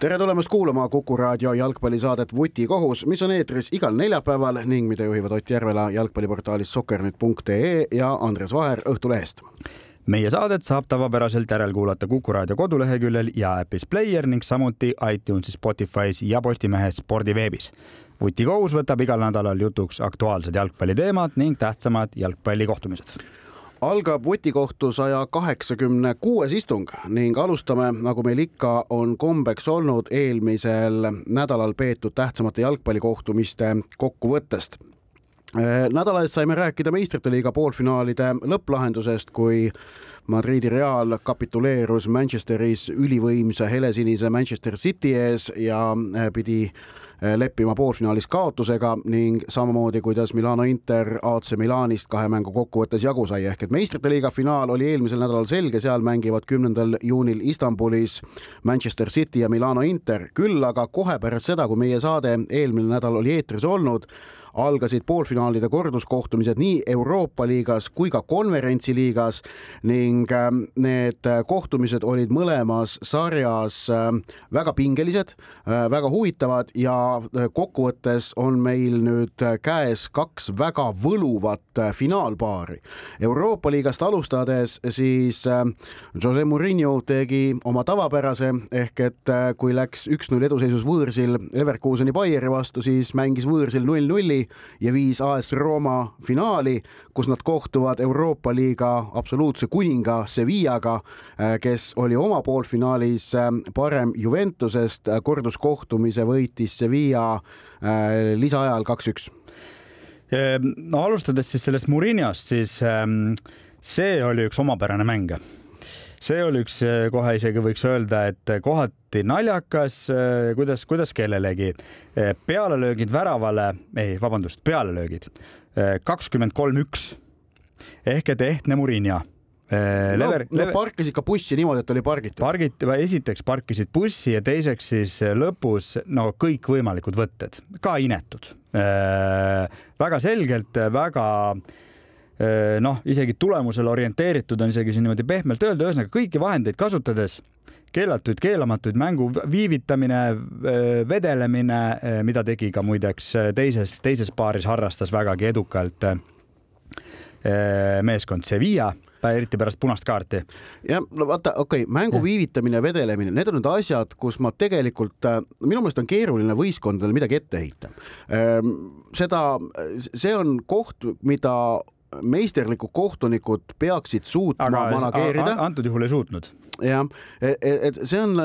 tere tulemast kuulama Kuku raadio jalgpallisaadet Vutikohus, mis on eetris igal neljapäeval ning mida juhivad Ott Järvela jalgpalliportaalist sokkernet.ee ja Andres Vaher Õhtulehest meie saadet saab tavapäraselt järelkuulata Kuku raadio koduleheküljel ja äpis Player ning samuti iTunesis, Spotify's ja Postimehes spordiveebis. vutikohus võtab igal nädalal jutuks aktuaalsed jalgpalliteemad ning tähtsamad jalgpallikohtumised algab vutikohtu saja kaheksakümne kuues istung ning alustame, nagu meil ikka on kombeks olnud, eelmisel nädalal peetud tähtsamate jalgpallikohtumiste kokkuvõttest. Nädala eest saime rääkida meistrite liiga poolfinaalide lõpplahendusest, kui Madridi Real kapituleerus Manchesteris ülivõimsa helesinise Manchester City ees ja pidi Eh, leppima poolfinaalis kaotusega ning samamoodi, kuidas Milano Inter AC Milanist kahe mängu kokkuvõttes jagu sai, ehk et meistrite liiga finaal oli eelmisel nädalal selge, seal mängivad kümnendal juunil Istanbulis Manchester City ja Milano Inter, küll aga kohe pärast seda, kui meie saade eelmine nädal oli eetris olnud, algasid poolfinaalide korduskohtumised nii Euroopa liigas kui ka konverentsiliigas ning ähm, need kohtumised olid mõlemas sarjas ähm, väga pingelised, äh, väga huvitavad ja äh, kokkuvõttes on meil nüüd käes kaks väga võluvat äh, finaalpaari. Euroopa liigast alustades siis ähm, Jose Murillo tegi oma tavapärase ehk et kui läks üks-null eduseisus võõrsil Leverkuseni Bayeri vastu, siis mängis võõrsil null-nulli finaali ja viis AS Rooma finaali, kus nad kohtuvad Euroopa liiga absoluutse kuninga Sevillaga, äh, kes oli oma poolfinaalis äh, parem Juventusest, korduskohtumise võitis Sevilla äh, lisaajal kaks-üks. Ehm, no alustades siis sellest Muriniast, siis ähm, see oli üks omapärane mäng see oli üks, eh, kohe isegi võiks öelda, et kohati naljakas, eh, kuidas, kuidas kellelegi. Eh, pealelöögid väravale, ei, vabandust, pealelöögid kakskümmend kolm, üks ehk et ehtne Murinja Lever, no, lever... parkis ikka bussi niimoodi, et oli pargitud. pargiti, esiteks parkisid bussi ja teiseks siis lõpus no kõikvõimalikud võtted, ka inetud. väga selgelt, väga äh, noh, isegi tulemusele orienteeritud on isegi siin niimoodi pehmelt öelda, ühesõnaga kõiki vahendeid kasutades keelatuid, keelamatuid mängu viivitamine, vedelemine, mida tegi ka muideks teises, teises paaris harrastas vägagi edukalt meeskond Sevilla eriti pärast punast kaarti. jah, no vaata, okei okay,, mängu ja. viivitamine, vedelemine, need on need asjad, kus ma tegelikult, minu meelest on keeruline võistkondadele midagi ette heita. seda, see on koht, mida meisterlikud kohtunikud peaksid suutma Aga manageerida. antud juhul ei suutnud jah, et, et see on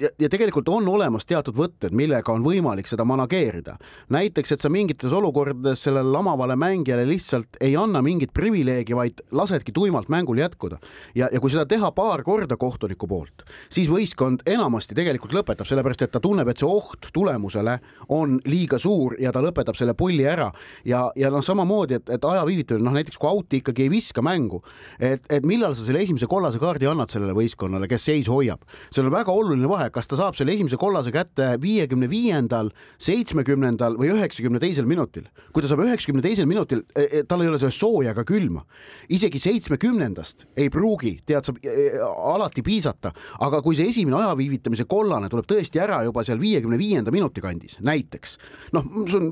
ja tegelikult on olemas teatud võtted, millega on võimalik seda manageerida. näiteks, et sa mingites olukordades sellele lamavale mängijale lihtsalt ei anna mingit privileegi, vaid lasedki tuimalt mängul jätkuda. ja, ja kui seda teha paar korda kohtuniku poolt, siis võistkond enamasti tegelikult lõpetab, sellepärast et ta tunneb, et see oht tulemusele on liiga suur ja ta lõpetab selle pulli ära. ja, ja noh, samamoodi, et, et aja viivitamine, noh näiteks kui out'i ikkagi ei viska mängu, et, et millal sa selle esimese kollase kaardi annad sellele võistkonnale võistkonnale, kes seisu hoiab. seal on väga oluline vahe, kas ta saab selle esimese kollase kätte viiekümne viiendal, seitsmekümnendal või üheksakümne teisel minutil. kui ta saab üheksakümne teisel minutil, e, e, tal ei ole seal sooja ega külma. isegi seitsmekümnendast ei pruugi, tead, saab e, alati piisata, aga kui see esimene aja viivitamise kollane tuleb tõesti ära juba seal viiekümne viienda minuti kandis, näiteks noh, see on,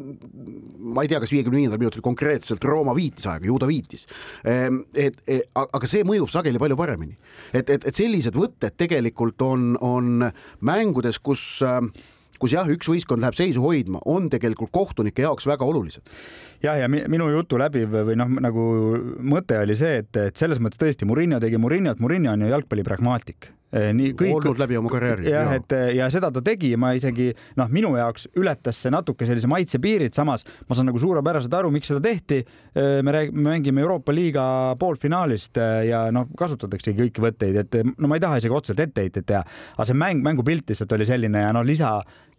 ma ei tea, kas viiekümne viiendal minutil konkreetselt Rooma viitis aega, ju ta viitis. et, et aga see mõjub sageli palju paremini, et, et, et see sellised võtted tegelikult on, on mängudes, kus kus jah, üks võistkond läheb seisu hoidma, on tegelikult kohtunike jaoks väga olulised. Jah, ja minu jutu läbiv või noh, nagu mõte oli see, et, et selles mõttes tõesti Murillo tegi Murillot, Murillo on ju jalgpalli pragmaatik Eh, nii kõik. olnud läbi oma karjääri. jah, et ja seda ta tegi, ma isegi noh, minu jaoks ületas see natuke sellise maitse piirid, samas ma saan nagu suurepäraselt aru, miks seda tehti. Eh, me räägime, me mängime Euroopa liiga poolfinaalist eh, ja noh, kasutataksegi kõiki võtteid, et no ma ei taha isegi otseselt etteheitet teha, aga see mäng, mängupilt lihtsalt oli selline ja noh,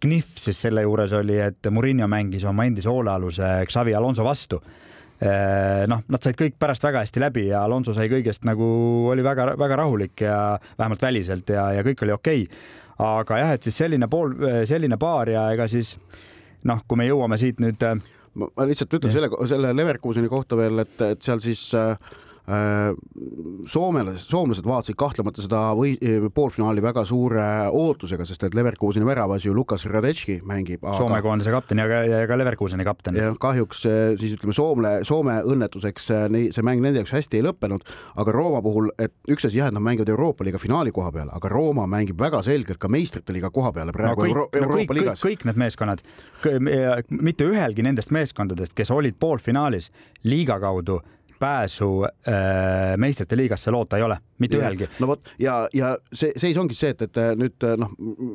lisaknihv siis selle juures oli, et Murillo mängis oma endise hoolealuse Xavi Alonso vastu noh, nad said kõik pärast väga hästi läbi ja Alonso sai kõigest nagu oli väga-väga rahulik ja vähemalt väliselt ja, ja kõik oli okei okay. aga jah, et siis selline pool, selline paar ja ega siis noh, kui me jõuame siit nüüd. ma lihtsalt ütlen ja. selle, selle Leverkuseni kohta veel, et, et seal siis Äh, soomelased, soomlased vaatasid kahtlemata seda või poolfinaali väga suure ootusega, sest et Leverkuseni väravas ju Lukas Radetški mängib aga.... Soome koondise kapten ja ka, ja ka Leverkuseni kapten. jah, kahjuks äh, siis ütleme Soome, Soome õnnetuseks äh, see mäng nende jaoks hästi ei lõppenud, aga Rooma puhul, et üks asi jah, et nad mängivad Euroopa liiga finaali koha peal, aga Rooma mängib väga selgelt ka meistrite liiga koha peale praegu no, kõik, Euro no, Euroopa kõik, liigas. kõik need meeskonnad, mitte ühelgi nendest meeskondadest, kes olid poolfinaalis liiga kaudu pääsu äh, meistrite liigasse loota ei ole, mitte ja, ühelgi. no vot ja, ja see seis ongi see, et, et nüüd noh,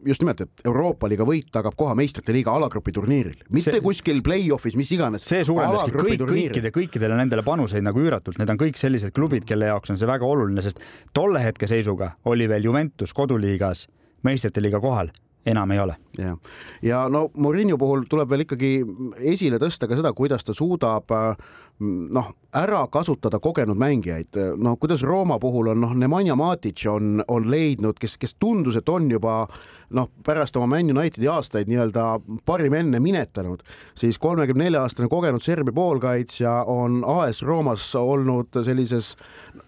just nimelt, et Euroopa liiga võit tagab koha meistrite liiga alagrupi turniiril, mitte see, kuskil play-off'is, mis iganes. see suurendaski kõik, kõikide, kõikidele nendele panuseid nagu üüratult, need on kõik sellised klubid, kelle jaoks on see väga oluline, sest tolle hetke seisuga oli veel Juventus koduliigas meistrite liiga kohal enam ei ole. ja, ja no Murillo puhul tuleb veel ikkagi esile tõsta ka seda, kuidas ta suudab noh, ära kasutada kogenud mängijaid, no kuidas Rooma puhul on noh, Nemanja Matic on, on leidnud, kes, kes tundus, et on juba noh, pärast oma Man Unitedi aastaid nii-öelda parim enne minetanud, siis kolmekümne nelja aastane kogenud Serbia poolkaitsja on AS Roomas olnud sellises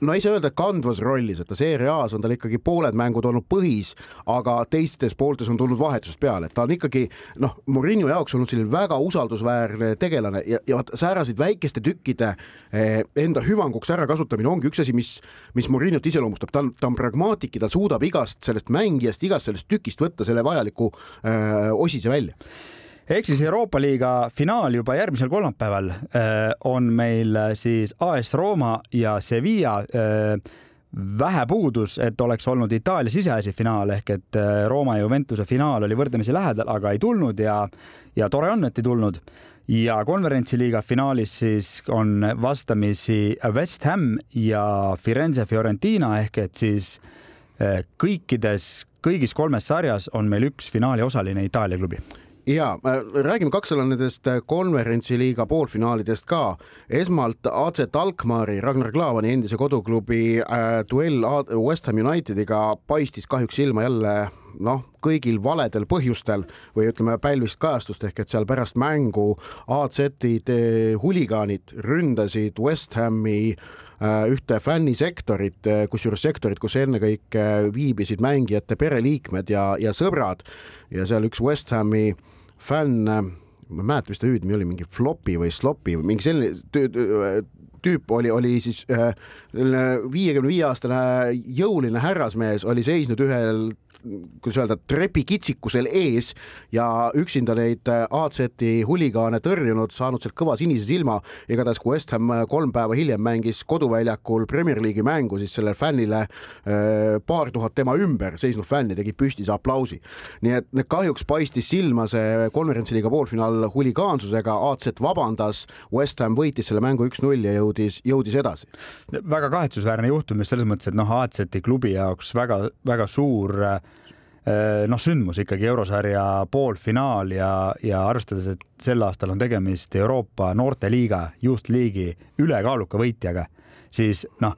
no ei saa öelda, kandvas rollis, et ta Serie A-s on tal ikkagi pooled mängud olnud põhis, aga teistes pooltes on tulnud vahetusest peale, et ta on ikkagi noh, Murillo jaoks olnud selline väga usaldusväärne tegelane ja, ja vaat sääraseid väikeste tükkide Eh, enda hüvanguks ärakasutamine ongi üks asi, mis, mis Murinot iseloomustab, ta on, ta on pragmaatik ja ta suudab igast sellest mängijast, igast sellest tükist võtta selle vajaliku eh, osise välja. Ehk siis Euroopa liiga finaal juba järgmisel kolmapäeval äh, on meil siis AS Rooma ja Sevilla äh, vähe puudus, et oleks olnud Itaalia siseasi finaal ehk et Rooma ja Juventuse finaal oli võrdlemisi lähedal, aga ei tulnud ja, ja tore on, et ei tulnud. Ja konverentsiliiga finaalis siis on vastamisi West Ham ja Firenze Fiorentina ehk et siis kõikides, kõigis kolmes sarjas on meil üks finaali osaline Itaalia klubi ja äh, räägime kaks sõna nendest äh, konverentsiliiga poolfinaalidest ka. esmalt AC Alkmaari, Ragnar Klavani endise koduklubi äh, duell West Ham Unitediga paistis kahjuks silma jälle noh, kõigil valedel põhjustel või ütleme, pälvis kajastust ehk et seal pärast mängu AZ-id äh, huligaanid ründasid West Hami ühte fännisektorit, kusjuures sektorit, kus ennekõike viibisid mängijate pereliikmed ja, ja sõbrad. Ja seal üks West Hami äh, fänn, ma ei mäleta, mis ta hüüdnimi oli, mingi Flopi või Slopi või mingi selline tüüp oli, oli siis selline viiekümne viie aastane jõuline härrasmees, oli seisnud ühel kuidas öelda, trepikitsikusel ees ja üksinda neid äh, AZ-i huligaane tõrjunud, saanud sealt kõva sinise silma. igatahes, kui West Ham äh, kolm päeva hiljem mängis koduväljakul Premier League'i mängu, siis sellele fännile äh, paar tuhat tema ümber seisnud fänni tegid püstise aplausi. nii et kahjuks paistis silma see konverentsiliiga poolfinaal huligaansusega, AZ vabandas, West Ham võitis selle mängu üks-null ja jõudis, jõudis edasi. väga kahetsusväärne juhtum just selles mõttes, et noh, AZ-i klubi jaoks väga-väga suur Äh, noh, sündmus ikkagi eurosarja poolfinaal ja, ja arvestades, et sel aastal on tegemist Euroopa noorteliiga juhtliigi ülekaaluka võitjaga, siis noh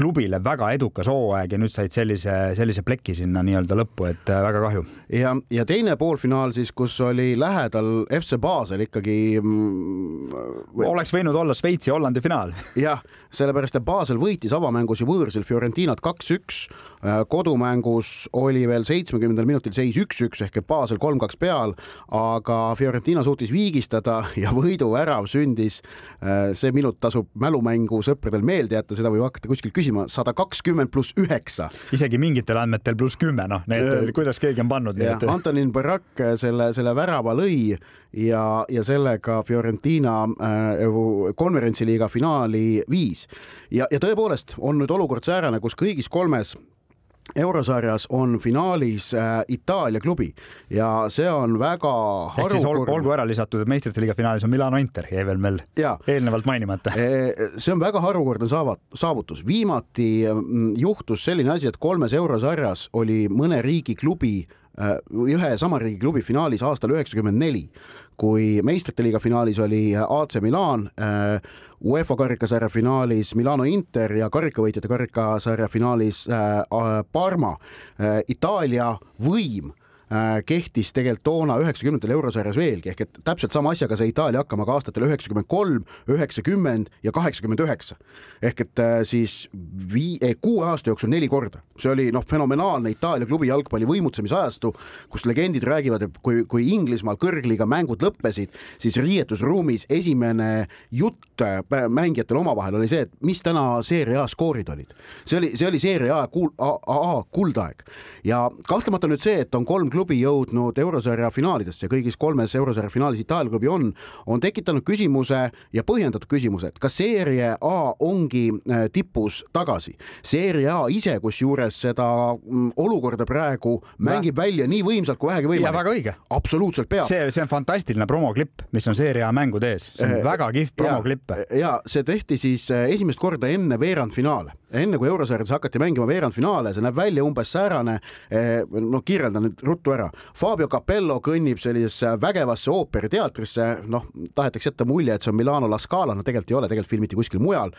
klubile väga edukas hooaeg ja nüüd said sellise, sellise pleki sinna nii-öelda lõppu, et äh, väga kahju. ja, ja teine poolfinaal siis, kus oli lähedal FC Basel ikkagi mm,. oleks võinud olla Šveitsi-Hollandi finaal. jah, sellepärast et Basel võitis avamängus ju võõrsil Fiorentinat kaks-üks. Äh, kodumängus oli veel seitsmekümnendal minutil seis üks-üks ehk et Basel kolm-kaks peal, aga Fiorentina suutis viigistada ja võiduvärav sündis. Äh, see minut tasub mälumängu sõpradel meelde jätta, seda võib hakata kuskilt küsima, sada kakskümmend pluss üheksa. isegi mingitel andmetel pluss kümme, noh, need, kuidas keegi on pannud. Antonin Barak selle, selle värava lõi ja, ja sellega Fiorentina äh, konverentsiliiga finaali viis. ja, ja tõepoolest on nüüd olukord säärane, kus kõigis kolmes eurosarjas on finaalis äh, Itaalia klubi ja see on väga harukordne. Olgu, olgu ära lisatud, et meistrite liiga finaalis on Milano Inter, jäi veel meil ja. eelnevalt mainimata e,. see on väga harukordne saavat-, saavutus. viimati mm, juhtus selline asi, et kolmes eurosarjas oli mõne riigi klubi äh, ühe sama riigi klubi finaalis aastal üheksakümmend neli kui meistrite liiga finaalis oli AC Milan, UEFA karikasarja finaalis Milano Inter ja karikavõitjate karikasarja finaalis Parma. Itaalia võim Äh, kehtis tegelikult toona üheksakümnendatel eurosarjas veelgi ehk et täpselt sama asjaga sai Itaalia hakkama ka aastatel üheksakümmend kolm, üheksakümmend ja kaheksakümmend üheksa. ehk et äh, siis vii-, eh, kuue aasta jooksul neli korda, see oli noh, fenomenaalne Itaalia klubi jalgpalli võimutsemise ajastu, kus legendid räägivad, et kui, kui Inglismaal kõrgliiga mängud lõppesid, siis riietusruumis esimene jutt äh, mängijatel omavahel oli see, et mis täna seeria A skoorid olid. see oli, see oli seeria A, A, A kuldaeg ja kahtlemata nüüd see, et on kolm klubi jõudnud eurosarja finaalidesse, kõigis kolmes eurosarja finaalis Itaalia klubi on, on tekitanud küsimuse ja põhjendatud küsimuse, et kas seeria A ongi äh, tipus tagasi. seeria A ise kusjuures seda mm, olukorda praegu mängib Vä... välja nii võimsalt kui vähegi võimalik. ja väga õige. absoluutselt peab. see, see on fantastiline promoklipp, mis on seeria A mängude ees, see on äh, väga kihvt promoklipp. Ja see tehti siis äh, esimest korda enne veerandfinaale enne kui eurosarjades hakati mängima veerandfinaale, see näeb välja umbes säärane, eh, no kirjeldan nüüd ruttu ära. Fabio Capello kõnnib sellisesse vägevasse ooperiteatrisse, noh, tahetakse jätta mulje, et see on Milano La Scala, no tegelikult ei ole, tegelikult filmiti kuskil mujal.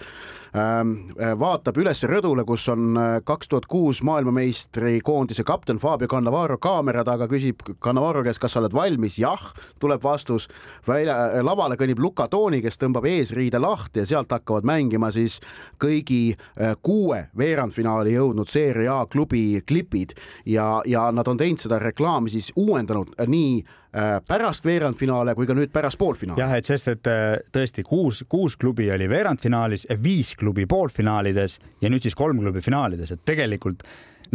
Ähm, eh, vaatab üles rõdule, kus on kaks tuhat kuus maailmameistrikoondise kapten Fabio Cannavaro kaamera taga, küsib Cannavaro käest, kas sa oled valmis, jah, tuleb vastus. välja, lavale kõnnib Luka Tooni, kes tõmbab eesriide lahti ja sealt hakkavad mängima siis kõigi kuue veerandfinaali jõudnud seeria A klubi klipid ja, ja nad on teinud seda reklaami siis uuendanud nii äh, pärast veerandfinaale kui ka nüüd pärast poolfinaali. jah, et sest, et äh, tõesti kuus, kuus klubi oli veerandfinaalis, viis klubi poolfinaalides ja nüüd siis kolm klubi finaalides, et tegelikult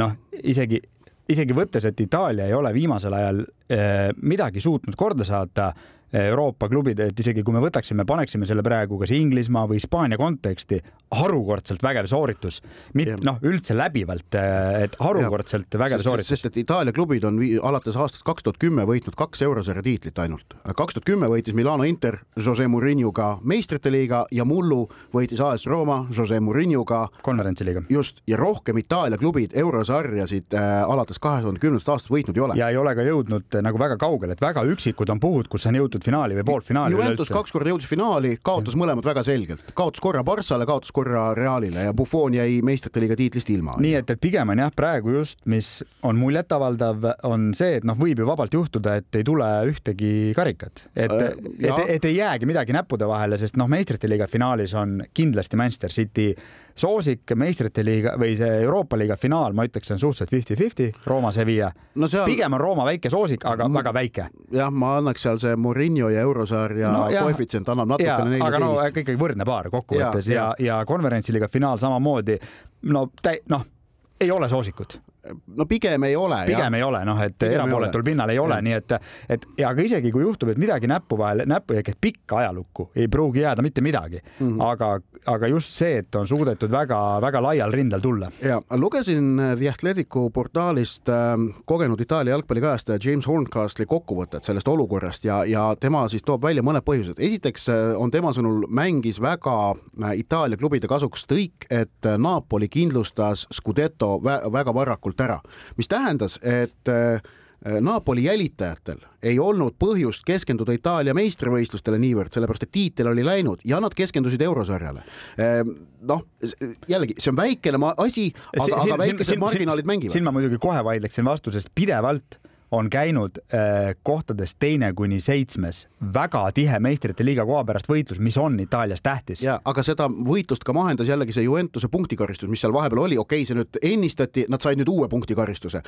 noh, isegi isegi võttes, et Itaalia ei ole viimasel ajal midagi suutnud korda saata Euroopa klubid, et isegi kui me võtaksime, paneksime selle praegu kas Inglismaa või Hispaania konteksti, harukordselt vägev sooritus, mitte noh, üldse läbivalt, et harukordselt ja. vägev sooritus. sest et Itaalia klubid on alates aastast kaks tuhat kümme võitnud kaks eurosarja tiitlit ainult. kaks tuhat kümme võitis Milano Inter Jose Mourinhoga meistrite liiga ja mullu võitis AS Rooma Jose Mourinhoga konverentsiliiga. just, ja rohkem Itaalia klubid eurosarjasid äh, alates kahe tuhande kümnendast aastast võitnud ei ole. ja ei ole ka jõudnud äh, nagu väga kaugele, et väga üksikud on puhud, kus on jõutud finaali või poolfinaali. Juventus kaks korda jõudis finaali, kaotas mõlemad väga selgelt, kaotas korra Barssale, kaotas korra Realile ja Buffon jäi meistrite liiga tiitlist ilma. nii et, et pigem on jah, praegu just, mis on muljetavaldav, on see, et noh, võib ju vabalt juhtuda, et ei tule ühtegi karikat, et äh,, et, et ei jäägi midagi näppude vahele, sest noh, meistrite liiga finaalis on kindlasti Manchester City soosik meistrite liiga või see Euroopa liiga finaal, ma ütleks, on suhteliselt fifty-fifty, Rooma Sevilla no. Seal... pigem on Rooma väike soosik, aga mm, väga väike. jah, ma annaks seal see Murillo ja eurosarja no, koefitsient annab natukene neile aga no ikkagi võrdne paar kokkuvõttes ja, ja, ja, ja konverentsiliiga finaal samamoodi. no täi-, noh, ei ole soosikut no pigem ei ole. pigem jah. ei ole, noh, et erapooletul pinnal ei ole, nii et, et ja aga isegi kui juhtub, et midagi näppu vahele, näppu ehk et pikka ajalukku ei pruugi jääda mitte midagi mm, -hmm. aga, aga just see, et on suudetud väga-väga laial rindel tulla. ja lugesin The Athleticu portaalist äh, kogenud Itaalia jalgpallikajastaja James Horncastli kokkuvõtet sellest olukorrast ja, ja tema siis toob välja mõned põhjused. esiteks äh, on tema sõnul mängis väga äh, Itaalia klubide kasuks tõik, et äh, Napoli kindlustas Scudetto väga varakult tegelikult ära, mis tähendas, et äh, Napoli jälitajatel ei olnud põhjust keskenduda Itaalia meistrivõistlustele niivõrd, sellepärast et tiitel oli läinud ja nad keskendusid eurosarjale. Ehm, noh, jällegi, see on väikene asi, aga, aga väikesed marginaalid mängivad. siin ma muidugi kohe vaidleksin vastu, sest pidevalt on käinud äh, kohtades teine kuni seitsmes väga tihe meistrite liiga koha pärast võitlus, mis on Itaalias tähtis. ja aga seda võitlust ka mahendas jällegi see Juventuse punktikaristus, mis seal vahepeal oli, okei okay,, see nüüd ennistati, nad said nüüd uue punktikaristuse,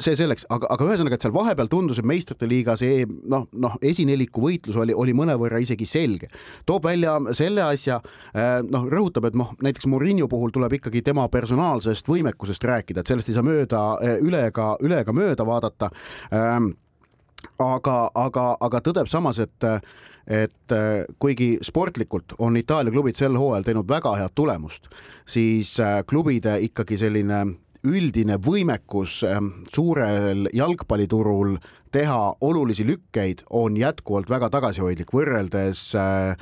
see selleks, aga, aga ühesõnaga, et seal vahepeal tundus, et meistrite liiga see noh, noh, esineliku võitlus oli, oli mõnevõrra isegi selge. toob välja selle asja, äh, noh, rõhutab, et noh, näiteks Murillo puhul tuleb ikkagi tema personaalsest võimekusest rääkida, et sellest ei saa mööda äh, üle ega üle ega mööda vaadata aga, aga, aga tõdeb samas, et, et äh, kuigi sportlikult on Itaalia klubid sel hooajal teinud väga head tulemust, siis äh, klubide ikkagi selline üldine võimekus ähm, suurel jalgpalliturul teha olulisi lükkeid, on jätkuvalt väga tagasihoidlik võrreldes äh,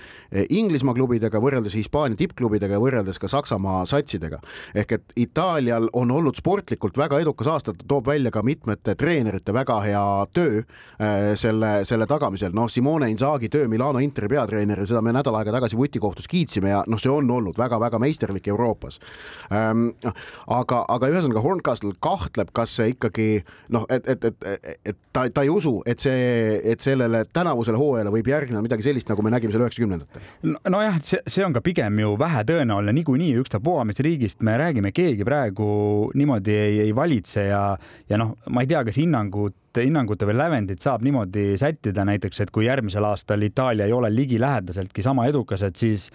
Inglismaa klubidega, võrreldes Hispaania tippklubidega ja võrreldes ka Saksamaa satsidega. ehk et Itaalial on olnud sportlikult väga edukas aasta, ta toob välja ka mitmete treenerite väga hea töö äh, selle, selle tagamisel, noh, Simone Inzaghi töö Milano Interi peatreeneril, seda me nädal aega tagasi vutikohtus kiitsime ja noh, see on olnud väga-väga meisterlik Euroopas ähm,. aga, aga ühesõnaga Horncastle kahtleb, kas see ikkagi noh, et, et, et, et ta, ta ei usu, et see, et sellele tänavusele hooajale võib järgneda midagi sellist, nagu me nägime seal üheksakümnendatel. nojah, see, see on ka pigem ju vähetõenäoline, niikuinii ükstapuha, mis riigist me räägime, keegi praegu niimoodi ei, ei valitse ja, ja noh, ma ei tea, kas hinnangut hinnangute või lävendit saab niimoodi sättida näiteks, et kui järgmisel aastal Itaalia ei ole ligilähedaseltki sama edukas, et siis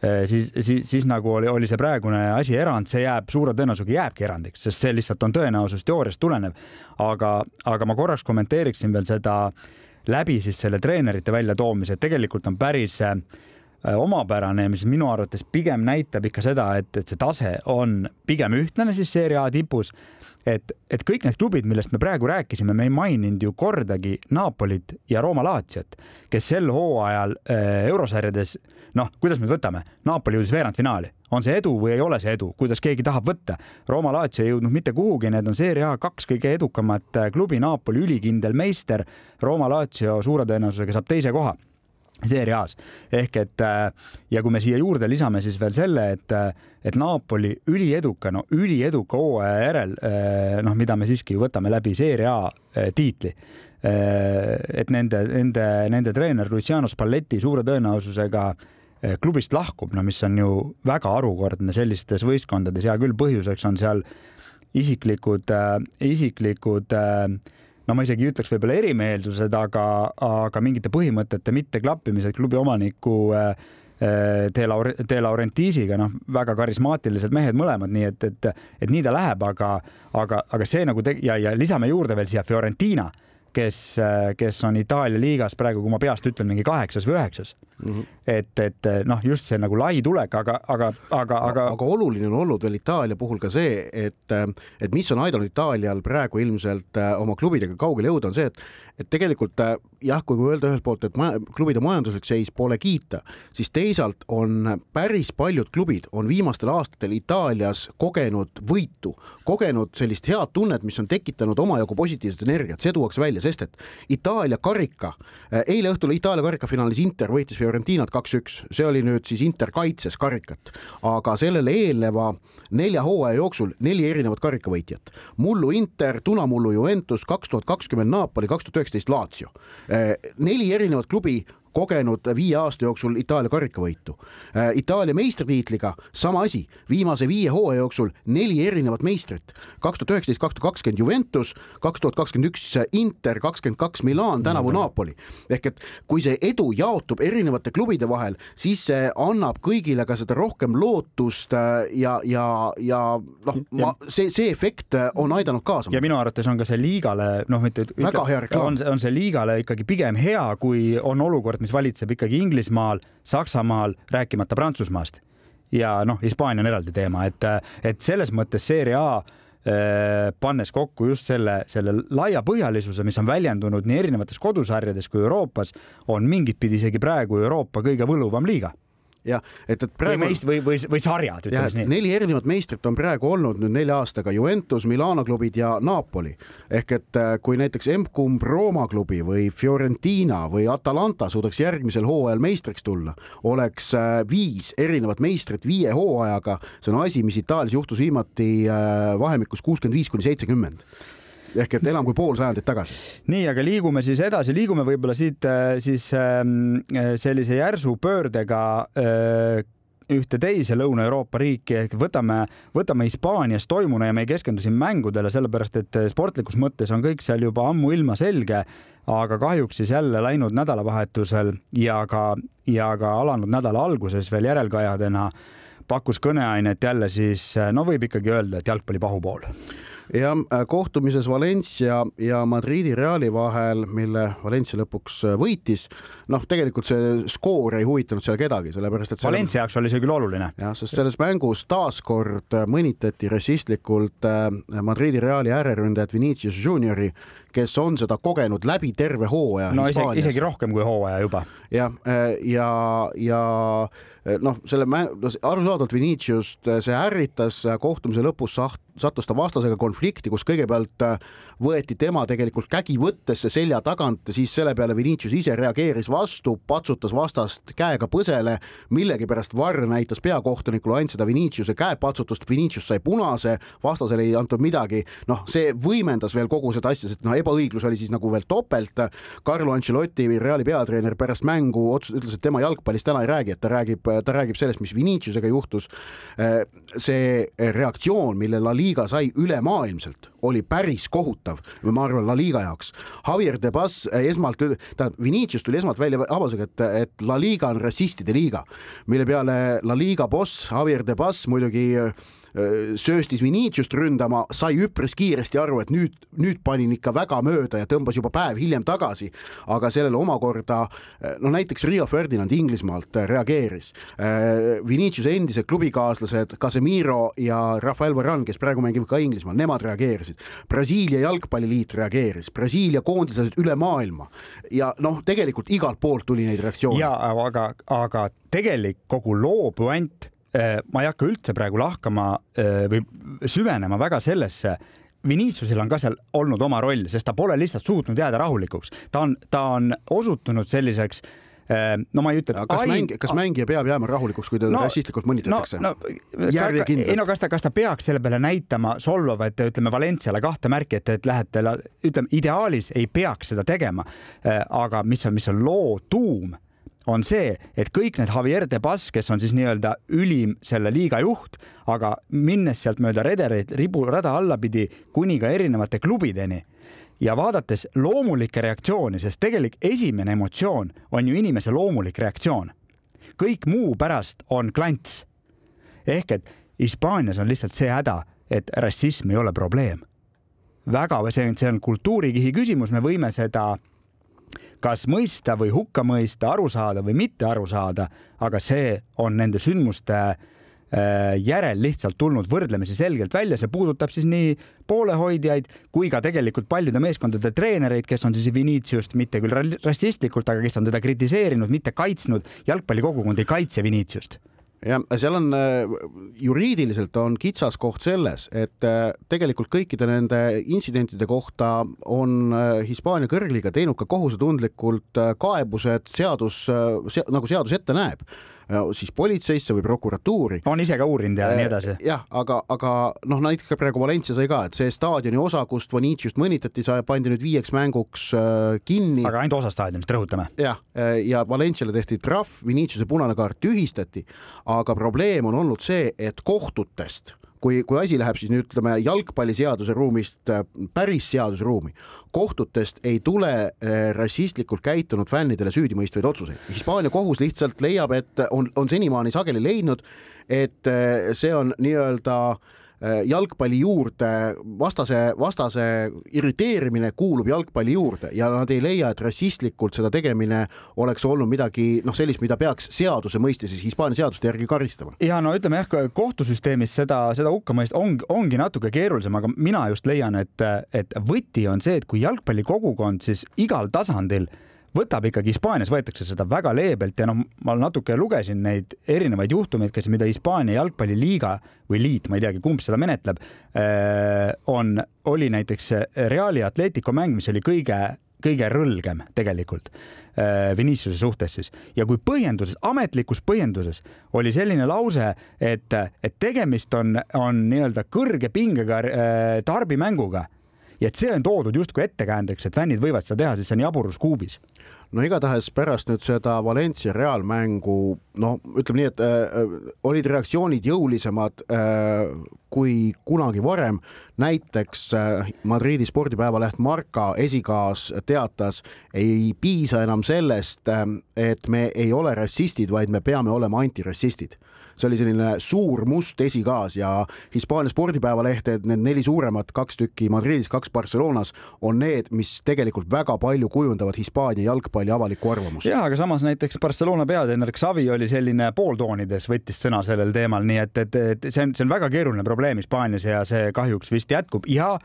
siis, siis, siis nagu oli, oli see praegune asi erand, see jääb suure tõenäosusega jääbki erandiks, sest see lihtsalt on tõenäosus teooriast tulenev. aga, aga ma korraks kommenteeriksin veel seda läbi siis selle treenerite väljatoomise, et tegelikult on päris äh, omapärane, mis minu arvates pigem näitab ikka seda, et, et see tase on pigem ühtlane siis seeria A tipus et, et kõik need klubid, millest me praegu rääkisime, me ei maininud ju kordagi Napolit ja Rooma Latsiat, kes sel hooajal äh, eurosarjades, noh, kuidas me võtame, Napoli jõudis veerandfinaali, on see edu või ei ole see edu, kuidas keegi tahab võtta. Rooma Lazio ei jõudnud mitte kuhugi, need on Serie A kaks kõige edukamat äh, klubi, Napoli ülikindel meister, Rooma Lazio suure tõenäosusega saab teise koha Serie A-s. Ehk et äh, ja kui me siia juurde lisame siis veel selle, et, äh, et Napoli ülieduka, no ülieduka hooaja järel, äh, noh, mida me siiski võtame läbi Serie A tiitli, et nende, nende, nende treener Luciano Spalletti suure tõenäosusega klubist lahkub, no mis on ju väga harukordne sellistes võistkondades, hea küll, põhjuseks on seal isiklikud, isiklikud äh, no ma isegi ütleks võib-olla erimeelsused, aga, aga mingite põhimõtete mitteklappimised klubi omaniku äh, äh, De Laure-, De Laurentiisiga, noh, väga karismaatilised mehed mõlemad, nii et, et, et nii ta läheb, aga, aga, aga see nagu te- ja, ja lisame juurde veel siia Fiorentina, kes, kes on Itaalia liigas praegu, kui ma peast ütlen, mingi kaheksas või üheksas mm. -hmm. et, et noh, just see nagu lai tulek, aga, aga, aga, aga. aga oluline on olnud veel Itaalia puhul ka see, et, et mis on aidanud Itaalial praegu ilmselt äh, oma klubidega kaugele jõuda, on see, et, et tegelikult äh, jah, kui öelda ühelt poolt, et maja, klubide majanduslik seis pole kiita, siis teisalt on päris paljud klubid on viimastel aastatel Itaalias kogenud võitu, kogenud sellist head tunnet, mis on tekitanud omajagu positiivset energiat, see tuuakse välja, sest et Itaalia karika, äh, eile õhtul Itaalia karikafinaalis Inter võitis Fiorentinat kaks-üks, see oli nüüd siis Inter kaitses karikat, aga sellele eelneva nelja hooaja jooksul neli erinevat karikavõitjat. mullu Inter, Tunamullu Juventus, kaks tuhat kakskümmend Napoli, kaks tuhat üheksateist Lazio. Eh, neli erinevat klubi kogenud viie aasta jooksul Itaalia karikavõitu. Äh, Itaalia meistritiitliga sama asi, viimase viie hooaja jooksul neli erinevat meistrit, kaks tuhat üheksateist, kaks tuhat kakskümmend Juventus, kaks tuhat kakskümmend üks Inter, kakskümmend kaks Milan, tänavu Napoli. ehk et kui see edu jaotub erinevate klubide vahel, siis see annab kõigile ka seda rohkem lootust äh, ja, ja, ja noh, see, see efekt äh, on aidanud kaasa. ja minu arvates on ka see liigale, noh, mitte väga hea reklaam. on, on see liigale ikkagi pigem hea, kui on olukord, mis valitseb ikkagi Inglismaal, Saksamaal, rääkimata Prantsusmaast. ja noh, Hispaania on eraldi teema, et, et selles mõttes Serie A eh, pannes kokku just selle, selle laiapõhjalisuse, mis on väljendunud nii erinevates kodusarjades kui Euroopas, on mingit pidi isegi praegu Euroopa kõige võluvam liiga jah, et, et praegu. või meist- või, või, või sarjad, ütleme siis nii. neli erinevat meistrit on praegu olnud nüüd nelja aastaga Juventus, Milano klubid ja Napoli. ehk et äh, kui näiteks M-kumb Rooma klubi või Fiorentina või Atalanta suudaks järgmisel hooajal meistriks tulla, oleks äh, viis erinevat meistrit viie hooajaga. see on asi, mis Itaalias juhtus viimati äh, vahemikus kuuskümmend viis kuni seitsekümmend ehk et enam kui pool sajandit tagasi. nii, aga liigume siis edasi, liigume võib-olla siit äh, siis ähm, äh, sellise järsu pöördega äh, ühte teise Lõuna-Euroopa riiki. Ehk võtame, võtame Hispaanias toimunu ja me ei keskendu siin mängudele, sellepärast et sportlikus mõttes on kõik seal juba ammuilma selge, aga kahjuks siis jälle läinud nädalavahetusel ja ka, ja ka alanud nädala alguses veel järelkajadena pakkus kõneainet jälle siis no võib ikkagi öelda, et jalgpalli pahupool ja äh, kohtumises Valencia ja Madridi Reali vahel, mille Valencia lõpuks äh, võitis, noh, tegelikult see skoor ei huvitanud seal kedagi, sellepärast et Valencia jaoks oli see küll oluline. jah, sest selles mängus taaskord äh, mõnitati rassistlikult Madridi Reali ääreründajat Vinicius Juniori, kes on seda kogenud läbi terve hooaja no isegi, isegi rohkem kui hooaja juba. jah, ja, ja noh, selle mäng, arusaadavalt Viniciust see ärritas kohtumise lõpus saht-, sattus ta vastasega konflikti, kus kõigepealt äh, võeti tema tegelikult kägi võttesse selja tagant, siis selle peale Vinicius ise reageeris vastu, patsutas vastast käega põsele, millegipärast Varr näitas peakohtunikule ainult seda Viniciuse käepatsutust, Vinicius sai punase, vastasele ei antud midagi, noh, see võimendas veel kogu seda asja, sest noh, ebaõiglus oli siis nagu veel topelt. Carlo Ancelotti, Reali peatreener pärast mängu otsus, ütles, et tema jalgpallist täna ei räägi, et ta räägib, ta räägib sellest, mis Viniciusega juhtus. See reaktsioon, mille La Liga sai ülemaailmselt, oli päris kohutav, ma arvan, La Liga jaoks. Javier de Bas eh, esmalt, tähendab, Vinicius tuli esmalt välja avaldusega, et, et La Liga on rassistide liiga, mille peale La Liga boss Javier de Bas muidugi Äh, sööstis Viniciust ründama, sai üpris kiiresti aru, et nüüd, nüüd panin ikka väga mööda ja tõmbas juba päev hiljem tagasi. aga sellele omakorda äh, no näiteks Rio Ferdinand Inglismaalt äh, reageeris. Viniciuse endised klubikaaslased Casemiro ja Rafael Varane, kes praegu mängib ka Inglismaal, nemad reageerisid. Brasiilia jalgpalliliit reageeris, Brasiilia koondislased üle maailma ja noh, tegelikult igalt poolt tuli neid reaktsioone. ja aga, aga tegelik kogu loo puänt ma ei hakka üldse praegu lahkama äh, või süvenema väga sellesse. Viniciusil on ka seal olnud oma roll, sest ta pole lihtsalt suutnud jääda rahulikuks, ta on, ta on osutunud selliseks äh, no ma ei ütle, et kas ai... mängija, kas mängija peab jääma rahulikuks, kui teda no, rassistlikult mõnitatakse no,? No, ei no kas ta, kas ta peaks selle peale näitama solvavat, ütleme Valenciale kahte märki, et, et lähete, ütleme ideaalis ei peaks seda tegema. aga mis on, mis on loo tuum on see, et kõik need Javier de Bas, kes on siis nii-öelda ülim selle liiga juht, aga minnes sealt mööda redereid riburada allapidi kuni ka erinevate klubideni ja vaadates loomulikke reaktsiooni, sest tegelik esimene emotsioon on ju inimese loomulik reaktsioon. kõik muu pärast on klants. ehk et Hispaanias on lihtsalt see häda, et rassism ei ole probleem. väga, see on, see on kultuurikihi küsimus, me võime seda kas mõista või hukka mõista, aru saada või mitte aru saada, aga see on nende sündmuste äh, järel lihtsalt tulnud võrdlemisi selgelt välja, see puudutab siis nii poolehoidjaid kui ka tegelikult paljude meeskondade treenereid, kes on siis Viniciust mitte küll rassistlikult, aga kes on teda kritiseerinud, mitte kaitsnud. jalgpallikogukond ei kaitse Viniciust jah, seal on äh, juriidiliselt on kitsaskoht selles, et äh, tegelikult kõikide nende intsidentide kohta on äh, Hispaania kõrgliiga teinud ka kohusetundlikult kaebused seadus se,, nagu seadus ette näeb siis politseisse või prokuratuuri. on ise ka uurinud ja nii edasi. jah, aga, aga noh, näiteks praegu Valencia sai ka, et see staadioni osa, kust Vaniciust mõnitati, pandi nüüd viieks mänguks kinni. aga ainult osa staadionist, rõhutame. jah, ja Valenciale tehti trahv, Viniciuse punane kaart tühistati, aga probleem on olnud see, et kohtutest kui, kui asi läheb siis nüüd ütleme jalgpalliseaduse ruumist äh, päris seadusruumi, kohtutest ei tule äh, rassistlikult käitunud fännidele süüdimõistvaid otsuseid. Hispaania kohus lihtsalt leiab, et on, on senimaani sageli leidnud, et äh, see on nii-öelda äh, jalgpalli juurde, vastase, vastase irriteerimine kuulub jalgpalli juurde ja nad ei leia, et rassistlikult seda tegemine oleks olnud midagi noh, sellist, mida peaks seaduse mõistes Hispaania seaduste järgi karistama. ja no ütleme jah, kohtusüsteemis seda, seda hukka mõista on, ongi natuke keerulisem, aga mina just leian, et, et võti on see, et kui jalgpallikogukond siis igal tasandil võtab ikkagi, Hispaanias võetakse seda väga leebelt ja noh, ma natuke lugesin neid erinevaid juhtumeid, kes, mida Hispaania jalgpalliliiga või liit, ma ei teagi, kumb seda menetleb, äh, on, oli näiteks Reali Atletico mäng, mis oli kõige kõige rõlgem tegelikult äh, Viniciuse suhtes siis. Ja kui põhjenduses, ametlikus põhjenduses oli selline lause, et, et tegemist on, on nii-öelda kõrge pingega äh, tarbimänguga ja et see on toodud justkui ettekäändeks, et fännid võivad seda teha, siis see on jaburus kuubis no igatahes pärast nüüd seda Valencia reaalmängu, no ütleme nii, et äh, olid reaktsioonid jõulisemad äh, kui kunagi varem. näiteks äh, Madridi spordipäevaleht Marca esikaas teatas, ei piisa enam sellest äh,, et me ei ole rassistid, vaid me peame olema antirassistid see oli selline suur must esikaas ja Hispaania spordipäevalehted, need neli suuremat, kaks tükki Madridis, kaks Barcelonas, on need, mis tegelikult väga palju kujundavad Hispaania jalgpalli avalikku arvamust. ja, aga samas näiteks Barcelona peatreener Xavi oli selline pooltoonides, võttis sõna sellel teemal, nii et, et, et see on, see on väga keeruline probleem Hispaanias ja see kahjuks vist jätkub ja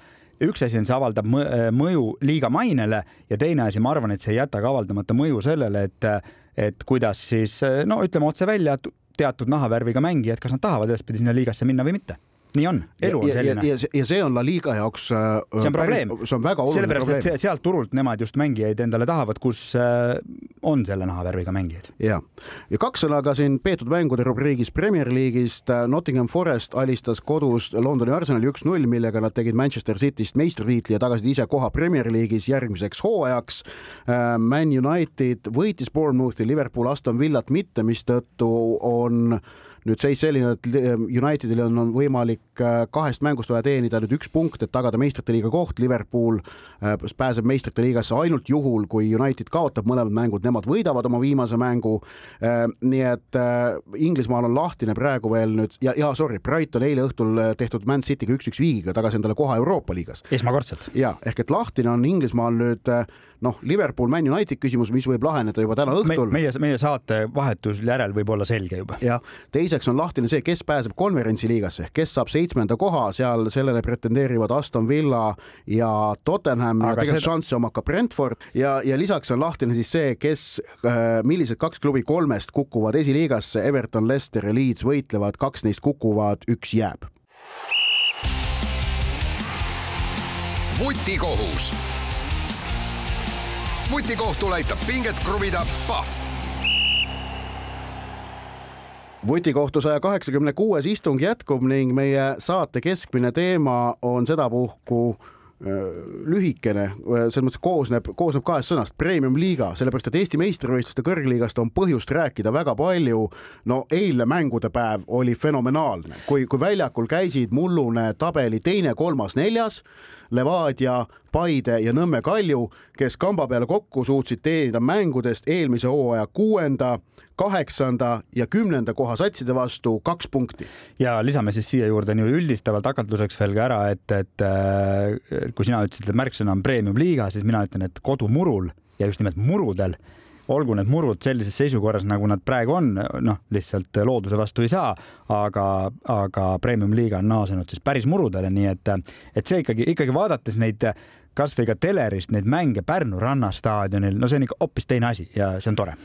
üks asi on, see avaldab mõju liiga mainele ja teine asi, ma arvan, et see ei jäta ka avaldamata mõju sellele, et, et kuidas siis no ütleme otse välja, teatud nahavärviga mängijad, kas nad tahavad edaspidi sinna liigasse minna või mitte nii on, elu on selline. ja, ja, ja see on La Liga jaoks. Äh, see on probleem. see on väga oluline sellepärast, probleem. sealt turult nemad just mängijaid endale tahavad, kus äh, on selle nahavärviga mängijaid. ja, ja kaks sõna ka siin peetud mängude rubriigis Premier League'ist. Äh, Nottingham Forest alistas kodus Londoni Arsenali üks-null, millega nad tegid Manchester Cityst meistritiitli ja tagasid ise koha Premier League'is järgmiseks hooajaks. Man United võitis Bournemouthi, Liverpool Aston Villat mitte, mistõttu on nüüd seis selline, et Unitedil on, on võimalik äh, kahest mängust vaja teenida nüüd üks punkt, et tagada meistrite liiga koht. Liverpool äh, pääseb meistrite liigasse ainult juhul, kui United kaotab mõlemad mängud, nemad võidavad oma viimase mängu. Äh, nii et Inglismaal on lahtine praegu veel nüüd ja, ja sorry, Brighton eile õhtul tehtud Man Cityga üks-üks viigiga tagasi endale koha Euroopa liigas. esmakordselt. ja ehk et lahtine on Inglismaal nüüd noh, Liverpool, Man United küsimus, mis võib laheneda juba täna õhtul Me,. meie, meie saate vahetusel järel võib olla selge juba. jah, teiseks on lahtine see, kes pääseb konverentsi liigasse, kes saab seitsmenda koha, seal sellele pretendeerivad Aston Villa ja Tottenham Aga ja tegelikult seda... šansse omab ka Brentford. Ja, ja lisaks on lahtine siis see, kes, äh, millised kaks klubi kolmest kukuvad esiliigasse, Everton, Leicester ja Leeds võitlevad, kaks neist kukuvad, üks jääb. vutikohus vutikohtul aitab pinget kruvida Pahv vutikohtu saja kaheksakümne kuues istung jätkub ning meie saate keskmine teema on sedapuhku lühikene, selles mõttes koosneb, koosneb kahest sõnast, premium-liiga, sellepärast et Eesti meistrivõistluste kõrgliigast on põhjust rääkida väga palju. no eilne mängude päev oli fenomenaalne, kui, kui väljakul käisid mullune tabeli teine, kolmas, neljas Levadia, Paide ja Nõmme Kalju, kes kamba peale kokku suutsid teenida mängudest eelmise hooaja kuuenda, kaheksanda ja kümnenda koha satside vastu kaks punkti. ja lisame siis siia juurde nii üldistavalt hakatluseks veel ka ära, et, et äh, kui sina ütlesid, et märksõna on premium-liiga, siis mina ütlen, et kodumurul ja just nimelt murudel olgu need murud sellises seisukorras, nagu nad praegu on, noh, lihtsalt looduse vastu ei saa, aga, aga premium-liiga on naasenud siis päris murudele, nii et, et see ikkagi, ikkagi vaadates neid kasvõi ka telerist neid mänge Pärnu rannastaadionil, no see on ikka hoopis teine asi ja see on tore.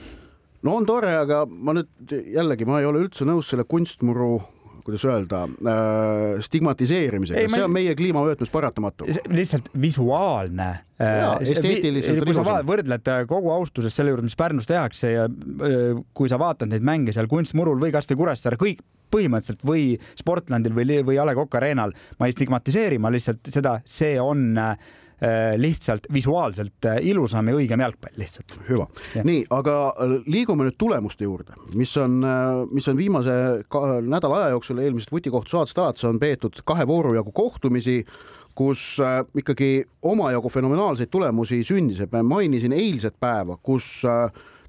No on tore, aga ma nüüd jällegi, ma ei ole üldse nõus selle kunstmuru kuidas öelda äh,, stigmatiseerimisega, see on meie kliimavöötmes paratamatu. lihtsalt visuaalne äh,. esteetiliselt kui sa võrdled äh, kogu austuses selle juurde, mis Pärnus tehakse ja äh, kui sa vaatad neid mänge seal kunstmurul või kasvõi Kuressaare, kõik põhimõtteliselt või Sportlandil või, või A Le Coq Arena'l, ma ei stigmatiseeri, ma lihtsalt seda, see on Äh, lihtsalt visuaalselt äh, ilusam ja õigem jalgpall lihtsalt. hüva, nii, aga äh, liigume nüüd tulemuste juurde, mis on, mis on viimase nädala aja jooksul eelmisest vutikohtu saatest alates on peetud kahe vooru jagu kohtumisi kus ikkagi omajagu fenomenaalseid tulemusi sündis, et ma mainisin eilset päeva, kus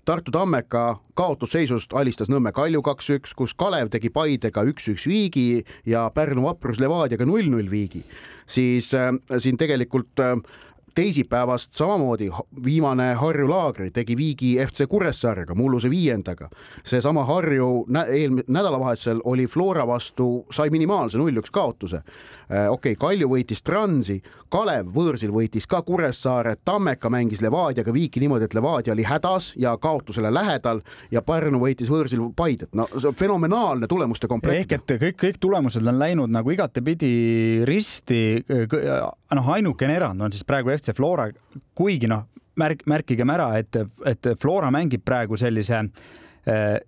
Tartu Tammeka kaotusseisust alistas Nõmme Kalju kaks-üks, kus Kalev tegi Paidega üks-üks viigi ja Pärnu Vaprus Levadiaga null-null viigi, siis äh, siin tegelikult äh, teisipäevast samamoodi viimane Harju laagri tegi viigi FC Kuressaarega, mulluse viiendaga. seesama Harju nä eelmisel nädalavahetusel oli Flora vastu, sai minimaalse null-üks kaotuse. Äh, okei okay,, Kalju võitis Transi, Kalev võõrsil võitis ka Kuressaare, Tammeka mängis Levadiaga viiki niimoodi, et Levadia oli hädas ja kaotusele lähedal ja Pärnu võitis võõrsil Paidet. no see on fenomenaalne tulemuste komplekt. ehk et kõik, kõik tulemused on läinud nagu igatepidi risti. noh, ainukene erand on siis praegu FC Flora, kuigi noh, märk, märkigem ära, et, et Flora mängib praegu sellise eh,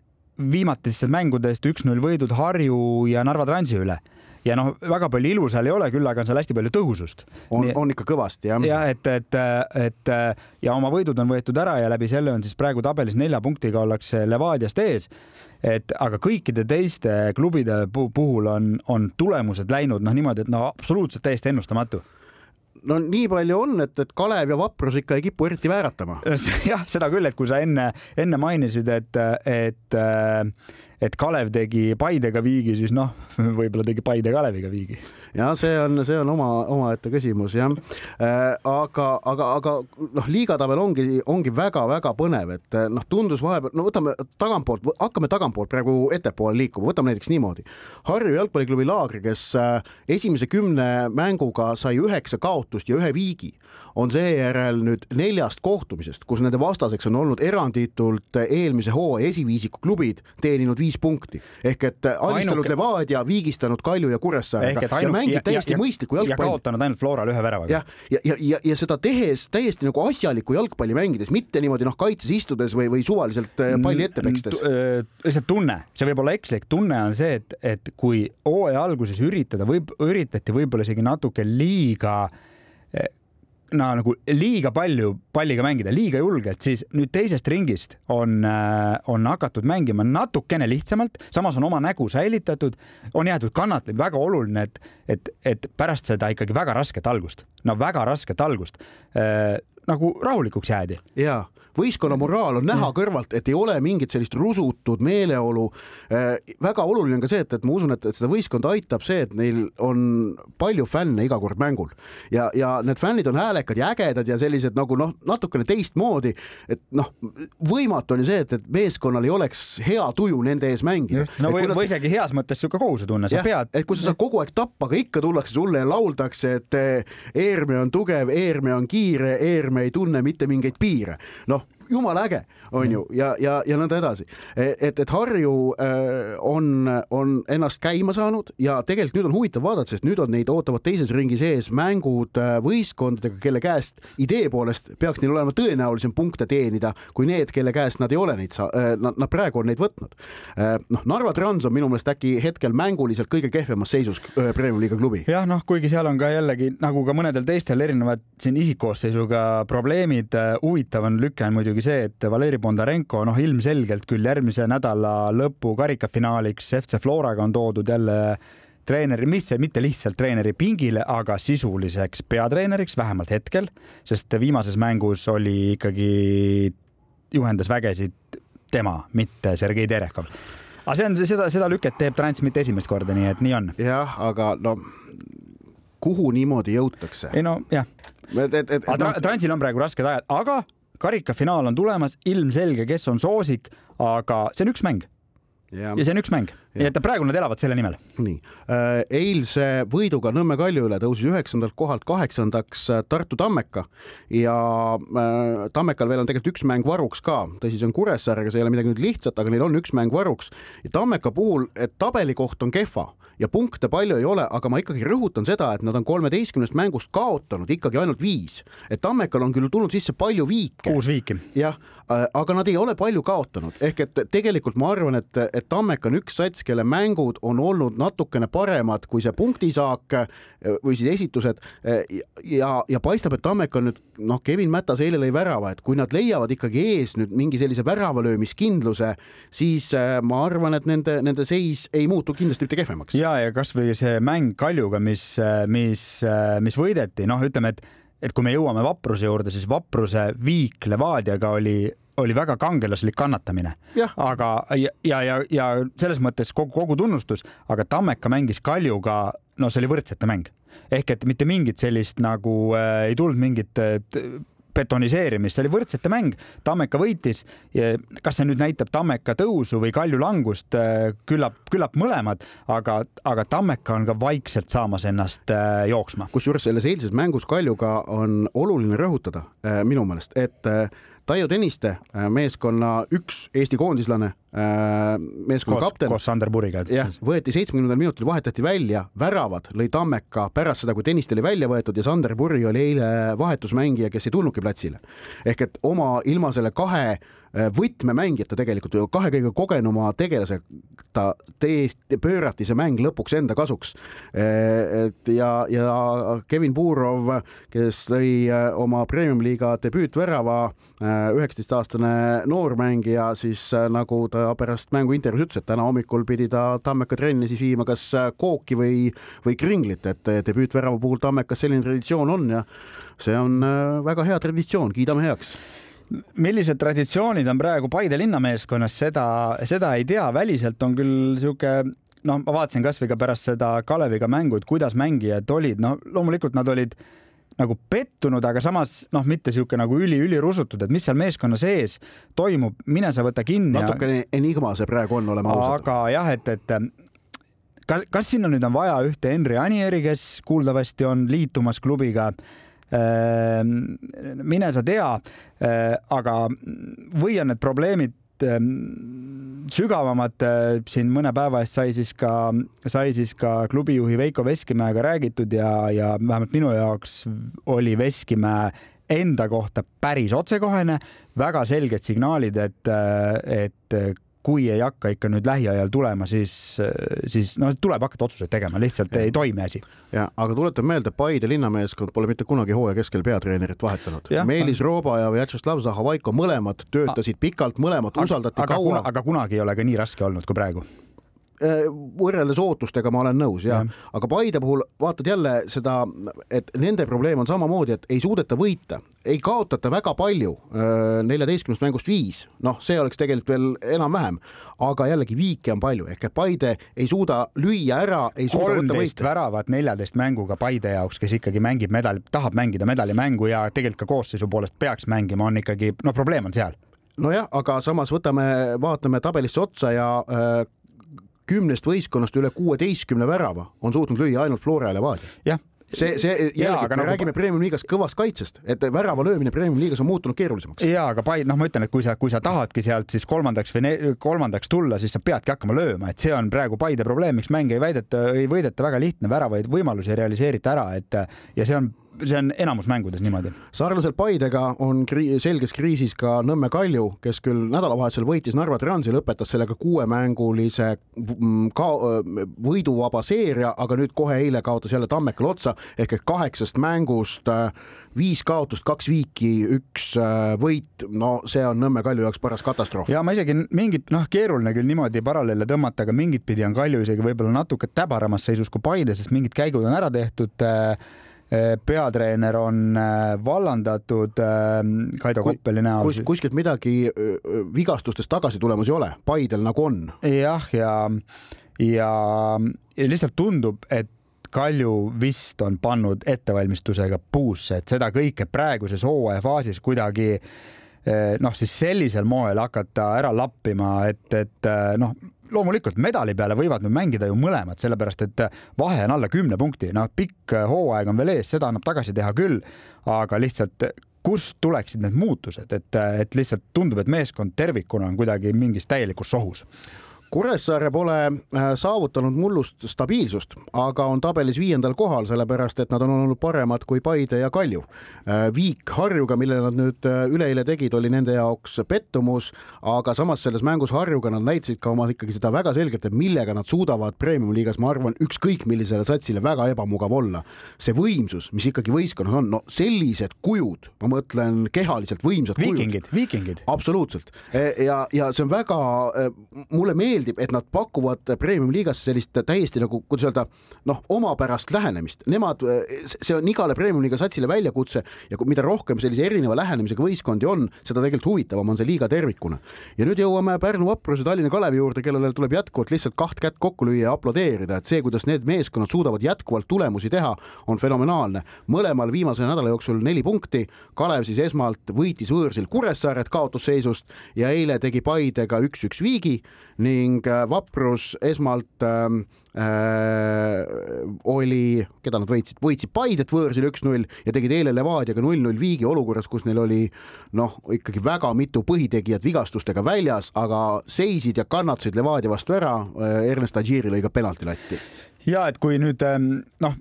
viimatistest mängudest üks-null võidud Harju ja Narva Transi üle ja noh, väga palju ilu seal ei ole, küll aga on seal hästi palju tõhusust. on, on ikka kõvasti jah. ja et, et, et ja oma võidud on võetud ära ja läbi selle on siis praegu tabelis nelja punktiga ollakse Levadiast ees. et aga kõikide teiste klubide puhul on, on tulemused läinud noh, niimoodi, et no absoluutselt täiesti ennustamatu no nii palju on, et, et Kalev ja Vaprus ikka ei kipu eriti vääratama. jah, seda küll, et kui sa enne, enne mainisid, et, et et Kalev tegi Paidega viigi, siis noh, võib-olla tegi Paide Kaleviga viigi. ja see on, see on oma, omaette küsimus jah äh,. aga, aga, aga noh, liigatabel ongi, ongi väga-väga põnev, et noh, tundus vahepeal, no võtame tagantpoolt, hakkame tagantpoolt praegu ettepoole liikuma, võtame näiteks niimoodi. Harju jalgpalliklubi Laagri, kes äh, esimese kümne mänguga sai üheksa kaotust ja ühe viigi on seejärel nüüd neljast kohtumisest, kus nende vastaseks on olnud eranditult eelmise hooaja esiviisiku klubid, teeninud viis punkti ehk et alistanud Ainuke... Levadia, viigistanud Kalju ja Kuressaarega ja, ja mängib täiesti ja, mõistlikku jalgpalli. ja kaotanud ainult Florale ühe väravaga. jah, ja, ja, ja, ja, ja seda tehes täiesti nagu asjalikku jalgpalli mängides, mitte niimoodi noh, kaitses istudes või, või suvaliselt äh, palli ette pekstes. lihtsalt tunne, see võib olla ekslik, tunne on see, et, et kui hooaja alguses üritada, võib, üritati võib-olla isegi natuke liiga no nagu liiga palju palliga mängida, liiga julgelt, siis nüüd teisest ringist on, äh, on hakatud mängima natukene lihtsamalt, samas on oma nägu säilitatud, on jäetud kannatama, väga oluline, et, et, et pärast seda ikkagi väga rasket algust, no väga rasket algust äh, nagu rahulikuks jäädi. jaa võistkonna moraal on näha kõrvalt, et ei ole mingit sellist rusutud meeleolu. Äh, väga oluline on ka see, et, et ma usun, et, et seda võistkonda aitab see, et neil on palju fänne iga kord mängul ja, ja need fännid on häälekad ja ägedad ja sellised nagu noh, natukene teistmoodi. et noh, võimatu on ju see, et, et meeskonnal ei oleks hea tuju nende ees mängida. no või, või isegi heas mõttes sihuke kohusetunne, sa pead. et kui sa saad kogu aeg tappa, aga ikka tullakse sulle ja lauldakse, et Eerme on tugev, Eerme on kiire, Eerme ei tunne mitte mingeid piire. noh, jumala äge, on ju, ja, ja, ja nõnda edasi. E, et, et Harju äh, on, on ennast käima saanud ja tegelikult nüüd on huvitav vaadata, sest nüüd on neid ootavad teises ringis ees mängud äh, võistkondadega, kelle käest idee poolest peaks neil olema tõenäolisem punkte teenida kui need, kelle käest nad ei ole neid sa-, nad, nad praegu on neid võtnud. noh, Narva Trans on minu meelest äkki hetkel mänguliselt kõige kehvemas seisus Premiumi-liiga klubi. jah, noh, kuigi seal on ka jällegi nagu ka mõnedel teistel erinevad siin isikkoosseisuga probleemid, huvitav on lüke on muidugi muidugi see, et Valeri Bondarenko noh, ilmselgelt küll järgmise nädala lõpu karikafinaaliks FC Floraga on toodud jälle treeneri, mis, mitte lihtsalt treeneri pingile, aga sisuliseks peatreeneriks, vähemalt hetkel, sest viimases mängus oli ikkagi, juhendas vägesid tema, mitte Sergei Terehkov. aga see on, seda, seda lüket teeb Trans mitte esimest korda, nii et nii on. jah, aga no kuhu niimoodi jõutakse? ei no jah. aga no... Transil on praegu rasked ajad, aga karikafinaal on tulemas, ilmselge, kes on soosik, aga see on üks mäng. ja see on üks mäng, nii et praegu nad elavad selle nimel. nii, äh, eilse võiduga Nõmme Kalju üle tõusis üheksandalt kohalt kaheksandaks äh, Tartu Tammeka. Ja äh, Tammekal veel on tegelikult üks mäng varuks ka, tõsi, see on Kuressaarega, see ei ole midagi nüüd lihtsat, aga neil on üks mäng varuks. Ja Tammeka puhul, et tabelikoht on kehva ja punkte palju ei ole, aga ma ikkagi rõhutan seda, et nad on kolmeteistkümnest mängust kaotanud ikkagi ainult viis. et Tammekal on küll tulnud sisse palju viike. kuus viiki. jah, aga nad ei ole palju kaotanud, ehk et tegelikult ma arvan, et, et Tammek on üks sats, kelle mängud on olnud natukene paremad kui see punktisaak äh, või siis esitused. Äh, ja, ja paistab, et Tammek on nüüd noh, Kevin Mätas eile lõi värava, et kui nad leiavad ikkagi ees nüüd mingi sellise väravalöömiskindluse, siis ma arvan, et nende, nende seis ei muutu kindlasti mitte kehvemaks. ja, ja kasvõi see mäng Kaljuga, mis, mis, mis võideti, noh, ütleme, et et kui me jõuame Vapruse juurde, siis Vapruse viik Levadiaga oli, oli väga kangelaslik kannatamine. aga ja, ja, ja, selles mõttes kogu, kogu tunnustus, aga Tammeka mängis Kaljuga, no see oli võrdsete mäng ehk et mitte mingit sellist nagu äh, ei tulnud mingit äh, betoniseerimist, see oli võrdsete mäng, Tammeka võitis. kas see nüüd näitab Tammeka tõusu või Kalju langust, äh, küllap, küllap mõlemad, aga, aga Tammeka on ka vaikselt saamas ennast äh, jooksma. kusjuures selles eilses mängus Kaljuga on oluline rõhutada äh, minu meelest, et Taio Tõniste, meeskonna üks Eesti koondislane, meeskonna koos, kapten. koos Sander Puriga. jah, võeti seitsmekümnendal minutil, vahetati välja, väravad lõi Tammeka pärast seda, kui Tõniste oli välja võetud ja Sander Puri oli eile vahetusmängija, kes ei tulnudki platsile. ehk et oma ilma selle kahe Äh, võtmemängijate tegelikult kahe kõige kogenuma tegelaseta te pöörati see mäng lõpuks enda kasuks. Äh, et ja, ja Kevin Puurov, kes lõi äh, oma premium-liiga debüütvärava, üheksateistaastane noormängija, siis nagu ta pärast mängu intervjuus ütles, et täna hommikul pidi ta Tammeka trenni siis viima kas kooki või, või kringlit, et debüütvärava puhul Tammekas selline traditsioon on ja see on väga hea traditsioon, kiidame heaks. Millised traditsioonid on praegu Paide linnameeskonnas, seda, seda ei tea, väliselt on küll sihuke noh, ma vaatasin kasvõi ka pärast seda Kaleviga mängu, et kuidas mängijad olid, no loomulikult nad olid nagu pettunud, aga samas noh, mitte sihuke nagu üli-ülirusutud, et mis seal meeskonna sees toimub, mine sa võta kinni. natukene enigma see praegu on, oleme ausad. aga jah, et, et kas, kas sinna nüüd on vaja ühte Henri Anieri, kes kuuldavasti on liitumas klubiga ehm, mine sa tea, ehm, aga või on need probleemid ehm, sügavamad, siin mõne päeva eest sai siis ka, sai siis ka klubijuhi Veiko Veskimäega räägitud ja, ja vähemalt minu jaoks oli Veskimäe enda kohta päris otsekohene, väga selged signaalid, et, et kui ei hakka ikka nüüd lähiajal tulema, siis, siis noh, tuleb hakata otsuseid tegema, lihtsalt ja. ei toimi asi. ja, aga tuletan meelde, Paide linnameeskond pole mitte kunagi hooaja keskel peatreenerit vahetanud. Meelis Rooba ja Vjatšeslav Zahhovaiko mõlemad töötasid pikalt, mõlemad usaldati aga, kaua. aga kunagi ei ole ka nii raske olnud kui praegu võrreldes ootustega ma olen nõus ja, ja., aga Paide puhul vaatad jälle seda, et nende probleem on samamoodi, et ei suudeta võita, ei kaotata väga palju, äh, neljateistkümnest mängust viis, noh, see oleks tegelikult veel enam-vähem, aga jällegi viike on palju ehk et Paide ei suuda lüüa ära, ei suuda võtta võita. väravat neljateist mänguga Paide jaoks, kes ikkagi mängib medali, tahab mängida medalimängu ja tegelikult ka koosseisu poolest peaks mängima, on ikkagi, no probleem on seal nojah, aga samas võtame, vaatame tabelisse otsa ja äh, kümnest võistkonnast üle kuueteistkümne värava on suutnud lüüa ainult Flora ja Levadia. jah see, see jällegi, me nagu... räägime Premium liigas kõvast kaitsest, et värava löömine Premium liigas on muutunud keerulisemaks. ja, aga Paide, noh, ma ütlen, et kui sa, kui sa tahadki sealt siis kolmandaks või kolmandaks tulla, siis sa peadki hakkama lööma, et see on praegu Paide probleem, miks mänge ei väideta, ei võideta väga lihtne, väravaid võimalusi ei realiseerita ära, et ja see on see on enamus mängudes niimoodi. sarnaselt Paidega on kri selges kriisis ka Nõmme Kalju, kes küll nädalavahetusel võitis Narva Transi, lõpetas sellega kuuemängulise ka võiduvaba seeria, aga nüüd kohe eile kaotas jälle Tammekale otsa ehk et kaheksast mängust viis kaotust, kaks viiki, üks võit, no see on Nõmme Kalju jaoks paras katastroof. ja ma isegi mingit, noh, keeruline küll niimoodi paralleele tõmmata, aga mingit pidi on Kalju isegi võib-olla natuke täbaramas seisus kui Paide, sest mingid käigud on ära tehtud äh, peatreener on eh, vallandatud eh, Kaido Koppeli näol kus,. kuskilt midagi vigastustest tagasi tulemas ei ole, Paidel nagu on. jah, ja, ja, ja lihtsalt tundub, et Kalju vist on pannud ettevalmistusega puusse, et seda kõike praeguses hooaja faasis kuidagi noh, siis sellisel moel hakata ära lappima, et, et noh, loomulikult medali peale võivad nüüd mängida ju mõlemad, sellepärast et vahe on alla kümne punkti, noh, pikk hooaeg on veel ees, seda annab tagasi teha küll, aga lihtsalt kust tuleksid need muutused, et, et lihtsalt tundub, et meeskond tervikuna on kuidagi mingis täielikus sohus Kuressaare pole äh, saavutanud mullust stabiilsust, aga on tabelis viiendal kohal, sellepärast et nad on olnud paremad kui Paide ja Kalju. Äh, viik Harjuga, mille nad nüüd äh, üleeile tegid, oli nende jaoks pettumus, aga samas selles mängus Harjuga nad näitasid ka oma ikkagi seda väga selgelt, et millega nad suudavad premium-liigas, ma arvan, ükskõik millisele satsile väga ebamugav olla. see võimsus, mis ikkagi võistkonnas on, no sellised kujud, ma mõtlen kehaliselt võimsad viikingid, kujud. viikingid. absoluutselt ja, ja see on väga, mulle meeldib meeldib, et nad pakuvad premium-liigasse sellist täiesti nagu, kuidas öelda, noh, omapärast lähenemist. Nemad, see on igale premium-liiga satsile väljakutse ja mida rohkem sellise erineva lähenemisega võistkondi on, seda tegelikult huvitavam on see liiga tervikuna. ja nüüd jõuame Pärnu Vapruse, Tallinna Kalevi juurde, kellele tuleb jätkuvalt lihtsalt kaht kätt kokku lüüa ja aplodeerida, et see, kuidas need meeskonnad suudavad jätkuvalt tulemusi teha, on fenomenaalne. mõlemal viimase nädala jooksul neli punkti, Kalev siis esmalt võitis võõrsil Kuressaaret kaotusseisust ja eile tegi Paidega üks-üks viigi ning äh, Vaprus esmalt ähm, äh, oli, keda nad võitsid, võitsid Paidet võõrsil üks-null ja tegid eile Levadiaga null-null viigi olukorras, kus neil oli noh, ikkagi väga mitu põhitegijat vigastustega väljas, aga seisid ja kannatasid Levadia vastu ära. Äh, Ernest Adžiri lõi ka penalti latti. ja et kui nüüd ähm, noh,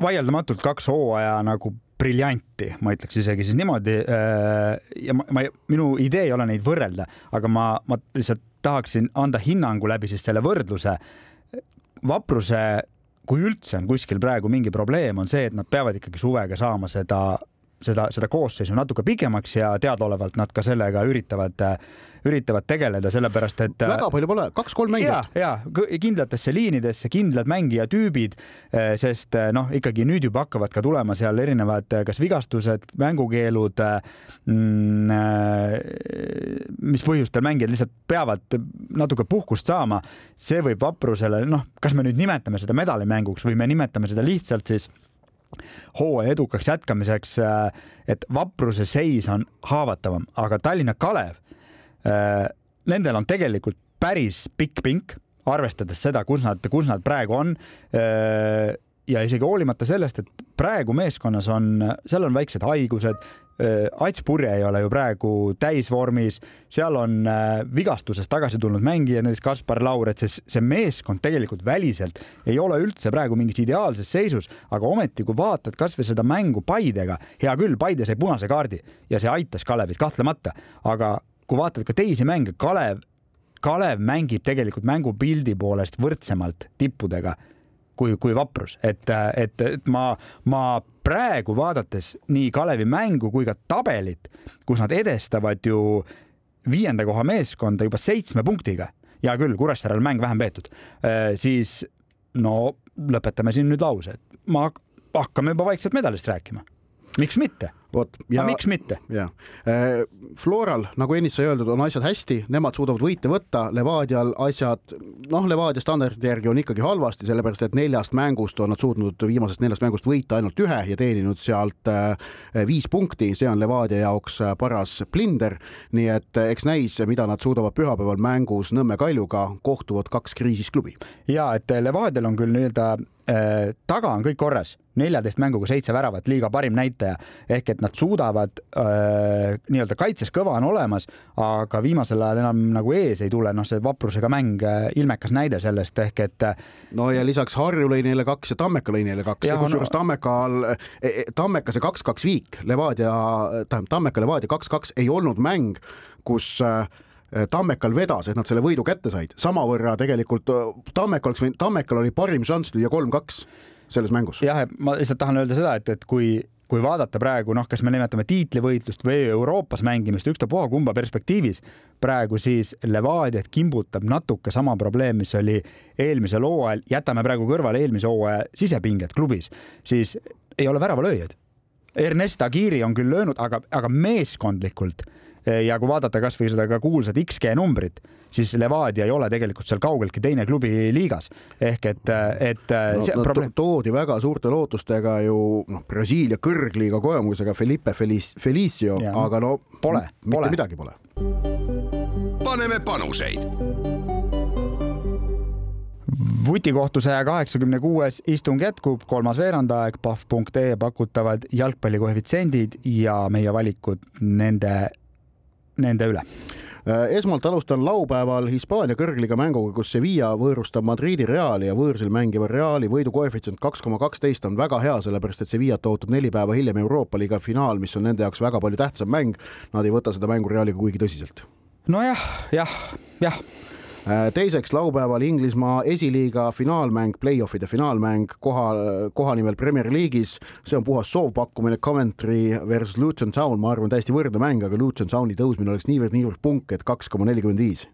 vaieldamatult kaks hooaja nagu briljanti, ma ütleks isegi siis niimoodi. Äh, ja ma, ma, minu idee ei ole neid võrrelda, aga ma, ma lihtsalt tahaksin anda hinnangu läbi siis selle võrdluse. vapruse, kui üldse on kuskil praegu mingi probleem, on see, et nad peavad ikkagi suvega saama seda seda, seda koosseisu natuke pikemaks ja teadaolevalt nad ka sellega üritavad, üritavad tegeleda, sellepärast et. väga palju pole, kaks-kolm mängijat. ja, ja kindlatesse liinidesse kindlad mängijatüübid, sest noh, ikkagi nüüd juba hakkavad ka tulema seal erinevad, kas vigastused, mängukeelud mm,, mis põhjustel mängijad lihtsalt peavad natuke puhkust saama. see võib vaprusele, noh, kas me nüüd nimetame seda medalimänguks või me nimetame seda lihtsalt siis hooaja edukaks jätkamiseks, äh, et vapruse seis on haavatavam, aga Tallinna Kalev, äh, nendel on tegelikult päris pikk pink, arvestades seda, kus nad, kus nad praegu on äh, ja isegi hoolimata sellest, et praegu meeskonnas on, seal on väiksed haigused, Äh, Ats Purje ei ole ju praegu täisvormis, seal on äh, vigastusest tagasi tulnud mängija, näiteks Kaspar Laur, et see, see meeskond tegelikult väliselt ei ole üldse praegu mingis ideaalses seisus, aga ometi, kui vaatad kasvõi seda mängu Paidega, hea küll, Paide sai punase kaardi ja see aitas Kalevit kahtlemata, aga kui vaatad ka teisi mänge, Kalev, Kalev mängib tegelikult mängupildi poolest võrdsemalt tippudega kui, kui vaprus, et, et, et ma, ma praegu vaadates nii Kalevi mängu kui ka tabelit, kus nad edestavad ju viienda koha meeskonda juba seitsme punktiga, hea küll, Kuressaarel mäng vähem peetud, äh, siis no lõpetame siin nüüd lause, et ma hakkame juba vaikselt medalist rääkima. miks mitte? Vot. ja miks mitte? jah, äh, Floral, nagu ennist sai öeldud, on asjad hästi, nemad suudavad võite võtta, Levadial asjad, noh, Levadia standardite järgi on ikkagi halvasti, sellepärast et neljast mängust on nad suutnud viimasest neljast mängust võita ainult ühe ja teeninud sealt äh, viis punkti, see on Levadia jaoks äh, paras plinder. nii et eks näis, mida nad suudavad pühapäeval mängus Nõmme Kaljuga, kohtuvad kaks kriisis klubi. ja et Levadial on küll nii-öelda taga on kõik korras, neljateist mänguga seitse väravat, liiga parim näitaja. Ehk et nad suudavad äh, nii-öelda kaitses kõva on olemas, aga viimasel ajal enam nagu ees ei tule, noh, see vaprusega mäng, äh, ilmekas näide sellest. Ehk et. Äh, no ja lisaks Harju lõi neile kaks ja Tammeka lõi neile kaks. Kusjuures no, Tammekal, e, e, Tammeka see kaks-kaks viik, Levadia, tähendab Tammeka Levadia kaks-kaks ei olnud mäng, kus äh, Tammekal vedas, et nad selle võidu kätte said, samavõrra tegelikult äh, Tammeka oleks võinud, Tammekal oli parim šanss lüüa kolm-kaks selles mängus. jah, ma lihtsalt tahan öelda seda, et, et kui kui vaadata praegu noh, kas me nimetame tiitlivõitlust või Euroopas mängimist, ükstapuha kumba perspektiivis, praegu siis Levadiat kimbutab natuke sama probleem, mis oli eelmisel hooajal, jätame praegu kõrvale eelmise hooaja sisepinged klubis, siis ei ole väravalööjaid. Ernest Agiri on küll löönud, aga, aga meeskondlikult ja kui vaadata kasvõi seda ka kuulsat XG numbrit siis Levadia ei ole tegelikult seal kaugeltki teine klubi liigas. ehk et, et no, see no, probleem to. toodi väga suurte lootustega ju noh, Brasiilia kõrgliiga kogemusega Felipe Felic Felicio, aga no pole, mitte pole. midagi pole. paneme panuseid vutikohtu saja kaheksakümne kuues istung jätkub, kolmas veerandaeg, pahv.ee pakutavad jalgpallikoefitsiendid ja meie valikud nende, nende üle Äh, esmalt alustan laupäeval Hispaania kõrgliga mänguga, kus Sevilla võõrustab Madridi Reali ja võõrsil mängiva Reali võidukoefitsient kaks koma kaksteist on väga hea, sellepärast et Sevillat ootab neli päeva hiljem Euroopa liiga finaal, mis on nende jaoks väga palju tähtsam mäng. Nad ei võta seda mängu Realiga kuigi tõsiselt. nojah, jah, jah, jah teiseks laupäeval Inglismaa esiliiga finaalmäng, play-offide finaalmäng koha, kohanimel Premier League'is. see on puhas soovpakkumine, Coventry versus Luton Town, ma arvan, täiesti võrdne mäng, aga Luton Towni tõusmine oleks niivõrd-niivõrd punk, et kaks koma nelikümmend viis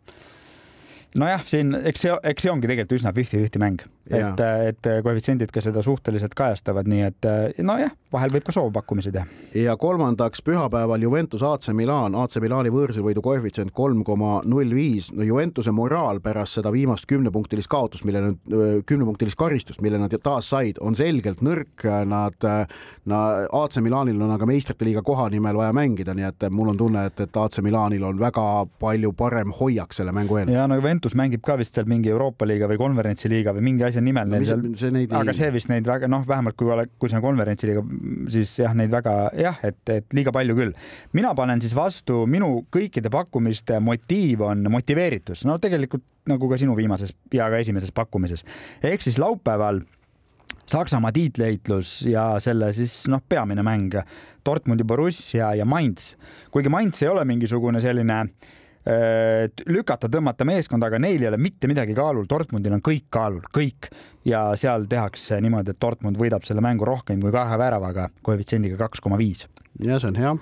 nojah, siin eks see, eks see ongi tegelikult üsna fifty-fifty mäng, et, et koefitsiendid ka seda suhteliselt kajastavad, nii et nojah, vahel võib ka soovpakkumisi teha. ja kolmandaks pühapäeval Juventus AC Milan, AC Milani võõrsilvõidu koefitsient kolm koma null viis. no Juventuse moraal pärast seda viimast kümnepunktilist kaotust, mille nad, kümnepunktilist karistust, mille nad taas said, on selgelt nõrk. Nad, nad, AC Milanil on aga meistrite liiga koha nimel vaja mängida, nii et mul on tunne, et, et AC Milanil on väga palju parem hoiak selle mängu eel. ja no Juventus Juventus mängib ka vist seal mingi Euroopa liiga või konverentsiliiga või mingi asja nimel neil seal, aga see vist neid väga noh, vähemalt kui kui see on konverentsiliiga, siis jah, neid väga jah, et, et liiga palju küll. mina panen siis vastu, minu kõikide pakkumiste motiiv on motiveeritus, no tegelikult nagu ka sinu viimases ja ka esimeses pakkumises. ehk siis laupäeval Saksamaa tiitliheitlus ja selle siis noh, peamine mäng Dortmundi Borussia ja Mainz. kuigi Mainz ei ole mingisugune selline äh, lükata, tõmmata meeskond, aga neil ei ole mitte midagi kaalul, Dortmundil on kõik kaalul, kõik ja seal tehakse niimoodi, et Dortmund võidab selle mängu rohkem kui kahe väravaga koefitsiendiga kaks koma viis ja see on hea.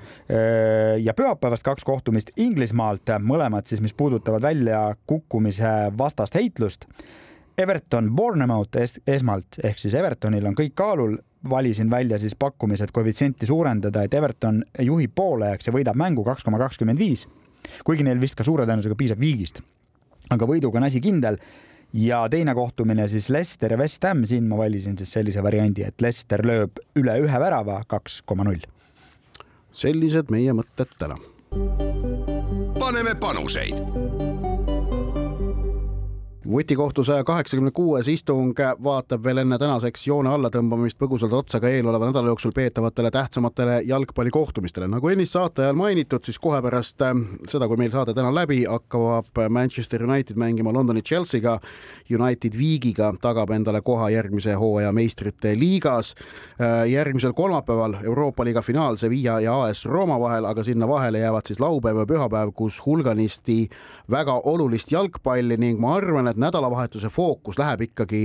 ja pühapäevast kaks kohtumist Inglismaalt, mõlemad siis, mis puudutavad väljakukkumise vastast heitlust. Everton, Bournemouth es esmalt ehk siis Evertonil on kõik kaalul, valisin välja siis pakkumised koefitsienti suurendada, et Everton juhib poolajaks ja võidab mängu kaks koma kakskümmend viis. Kuigi neil vist ka suure tõenäosusega piisab viigist. aga võiduga on asi kindel ja teine kohtumine siis Leicester ja West Ham, siin ma valisin siis sellise variandi, et Leicester lööb üle ühe värava, kaks koma null. sellised meie mõtted täna. paneme panuseid vutikohtu saja kaheksakümne kuues istung vaatab veel enne tänaseks joone allatõmbamist põgusalt otsa ka eeloleva nädala jooksul peetavatele tähtsamatele jalgpallikohtumistele. nagu ennist saate ajal mainitud, siis kohe pärast äh, seda, kui meil saade täna läbi, hakkab Manchester United mängima Londoni Chelsea'ga. United Viigiga tagab endale koha järgmise hooaja meistrite liigas. Äh, järgmisel kolmapäeval Euroopa liiga finaal Sevilla ja AS Rooma vahel, aga sinna vahele jäävad siis laupäev ja pühapäev, kus hulganisti väga olulist jalgpalli ning ma arvan, et nädalavahetuse fookus läheb ikkagi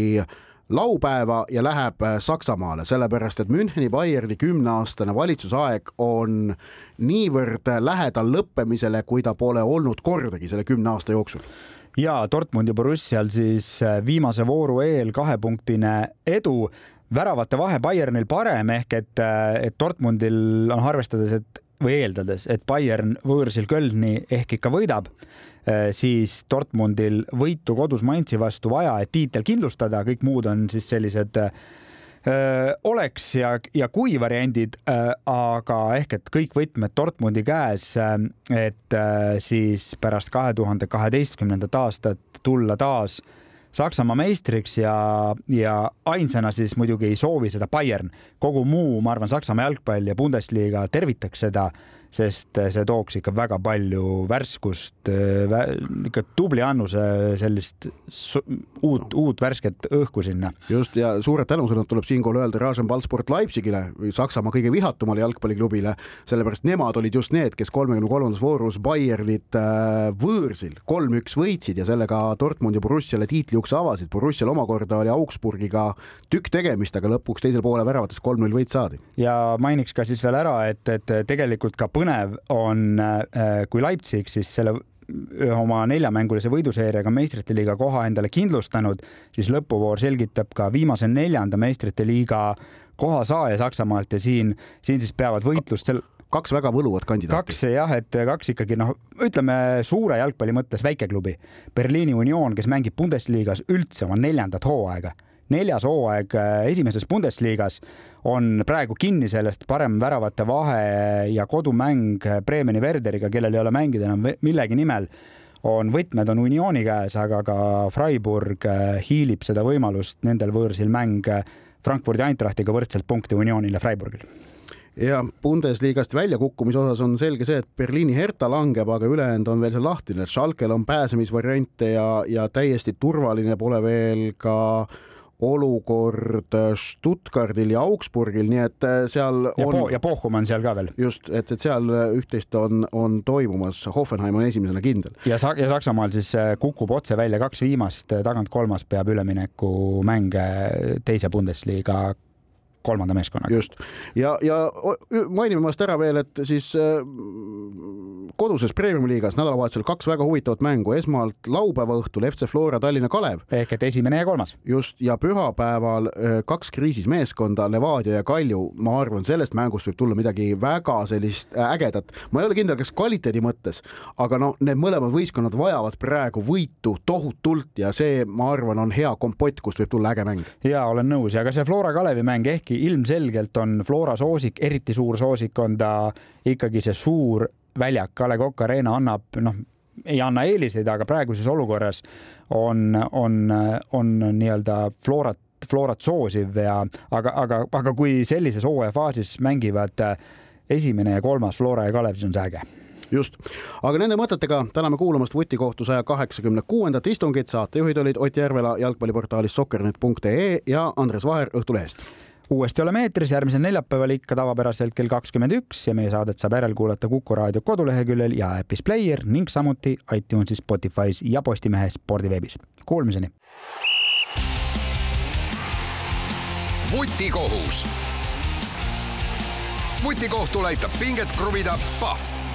laupäeva ja läheb äh, Saksamaale, sellepärast et Müncheni Bayerni kümneaastane valitsusaeg on niivõrd lähedal lõppemisele, kui ta pole olnud kordagi selle kümne aasta jooksul. Ja Dortmundi Borussial siis äh, viimase vooru eel kahepunktine edu, väravate vahe Bayernil parem ehk et, äh, et Dortmundil on arvestades, et või eeldades, et Bayern võõrsil Kölni ehk ikka võidab siis Dortmundil võitu kodus Mainzi vastu vaja, et tiitel kindlustada, kõik muud on siis sellised öö, äh, oleks ja, ja kui variandid, äh, aga ehk et kõik võtmed Dortmundi käes, et siis pärast kahe tuhande kaheteistkümnendat aastat tulla taas Saksamaa meistriks ja, ja ainsana siis muidugi ei soovi seda Bayern. kogu muu, ma arvan, Saksamaa jalgpall ja Bundesliga tervitaks seda sest eh, see tooks ikka väga palju värskust, eh, ikka tubli annuse sellist uut, uut värsket õhku sinna. just ja suured tänusõnad tuleb siinkohal öelda Rasenballsport Leipzigile, Saksamaa kõige vihatumale jalgpalliklubile, sellepärast nemad olid just need, kes kolmekümne kolmandas voorus Bayernit äh, võõrsil kolm-üks võitsid ja sellega Dortmund ja Borussiale tiitliukse avasid. Borussial omakorda oli Augsburgiga tükk tegemist, aga lõpuks teisel poole väravatest kolm-null võit saadi. ja mainiks ka siis veel ära, et, et tegelikult ka põnev on, äh, kui Leipzig siis selle ühe oma neljamängulise võiduseeriaga meistrite liiga koha endale kindlustanud, siis lõpuvoor selgitab ka viimase neljanda meistrite liiga koha saaja Saksamaalt ja siin, siin siis peavad võitlust sel kaks väga võluvat kandidaati. kaks jah, et kaks ikkagi noh, ütleme suure jalgpalli mõttes väikeklubi. Berliini Union, kes mängib Bundesliga's üldse oma neljandat hooaega neljas hooaeg äh, esimeses Bundesligas on praegu kinni sellest parem väravate vahe ja kodumäng Bremeni Werderiga, kellel ei ole mängida enam millegi nimel on võtmed on Unioni käes, aga ka Freiburg äh, hiilib seda võimalust nendel võõrsil mäng äh, Frankfurdi Eintrachtiga võrdselt punkte Unionil ja Freiburgil. Ja Bundesliigast väljakukkumise osas on selge see, et Berliini Hertha langeb, aga ülejäänud on veel seal lahtine, Schalkel on pääsemisvariante ja, ja täiesti turvaline pole veel ka äh, olukord Stuttgardil ja Augsburgil, nii et äh, seal ja on. ja Bochum on seal ka veel. just, et, et seal äh, üht-teist on, on toimumas, Hoffenheim on esimesena kindel. ja Sa-, ja Saksamaal siis äh, kukub otse välja kaks viimast, tagant kolmas peab üleminekumänge teise Bundesliga kolmanda meeskonnaga. just ja, ja mainime vast ära veel, et siis äh, koduses premium-liigas nädalavahetusel kaks väga huvitavat mängu, esmalt laupäeva õhtul FC Flora Tallinna Kalev. ehk et esimene ja kolmas. just ja pühapäeval äh, kaks kriisis meeskonda, Levadia ja Kalju. ma arvan, sellest mängust võib tulla midagi väga sellist äh, ägedat. ma ei ole kindel, kas kvaliteedi mõttes, aga noh, need mõlemad võistkonnad vajavad praegu võitu tohutult ja see, ma arvan, on hea kompott, kust võib tulla äge mäng. ja olen nõus ja ka see Flora Kalevi mäng ehkki ilmselgelt on Flora soosik, eriti suur soosik on ta ikkagi see suur väljak, A Le Coq Arena annab, noh, ei anna eeliseid, aga praeguses olukorras on, on, on nii-öelda Florat, Florat soosiv ja aga, aga, aga kui sellises hooajafaasis mängivad esimene ja kolmas Flora ja Kalev, siis on see äge. Just, aga nende mõtetega täname kuulamast vutikohtu saja kaheksakümne kuuendat istungit. saatejuhid olid Ott Järvela jalgpalliportaalist sokkernet.ee ja Andres Vaher Õhtulehest uuesti oleme eetris järgmisel neljapäeval ikka tavapäraselt kell kakskümmend üks ja meie saadet saab järelkuulata Kuku raadio koduleheküljel ja äpis Player ning samuti iTunesis, Spotify's ja Postimehe spordiveebis. Kuulmiseni. vutikohus. vutikohtul aitab pinget kruvida Pahv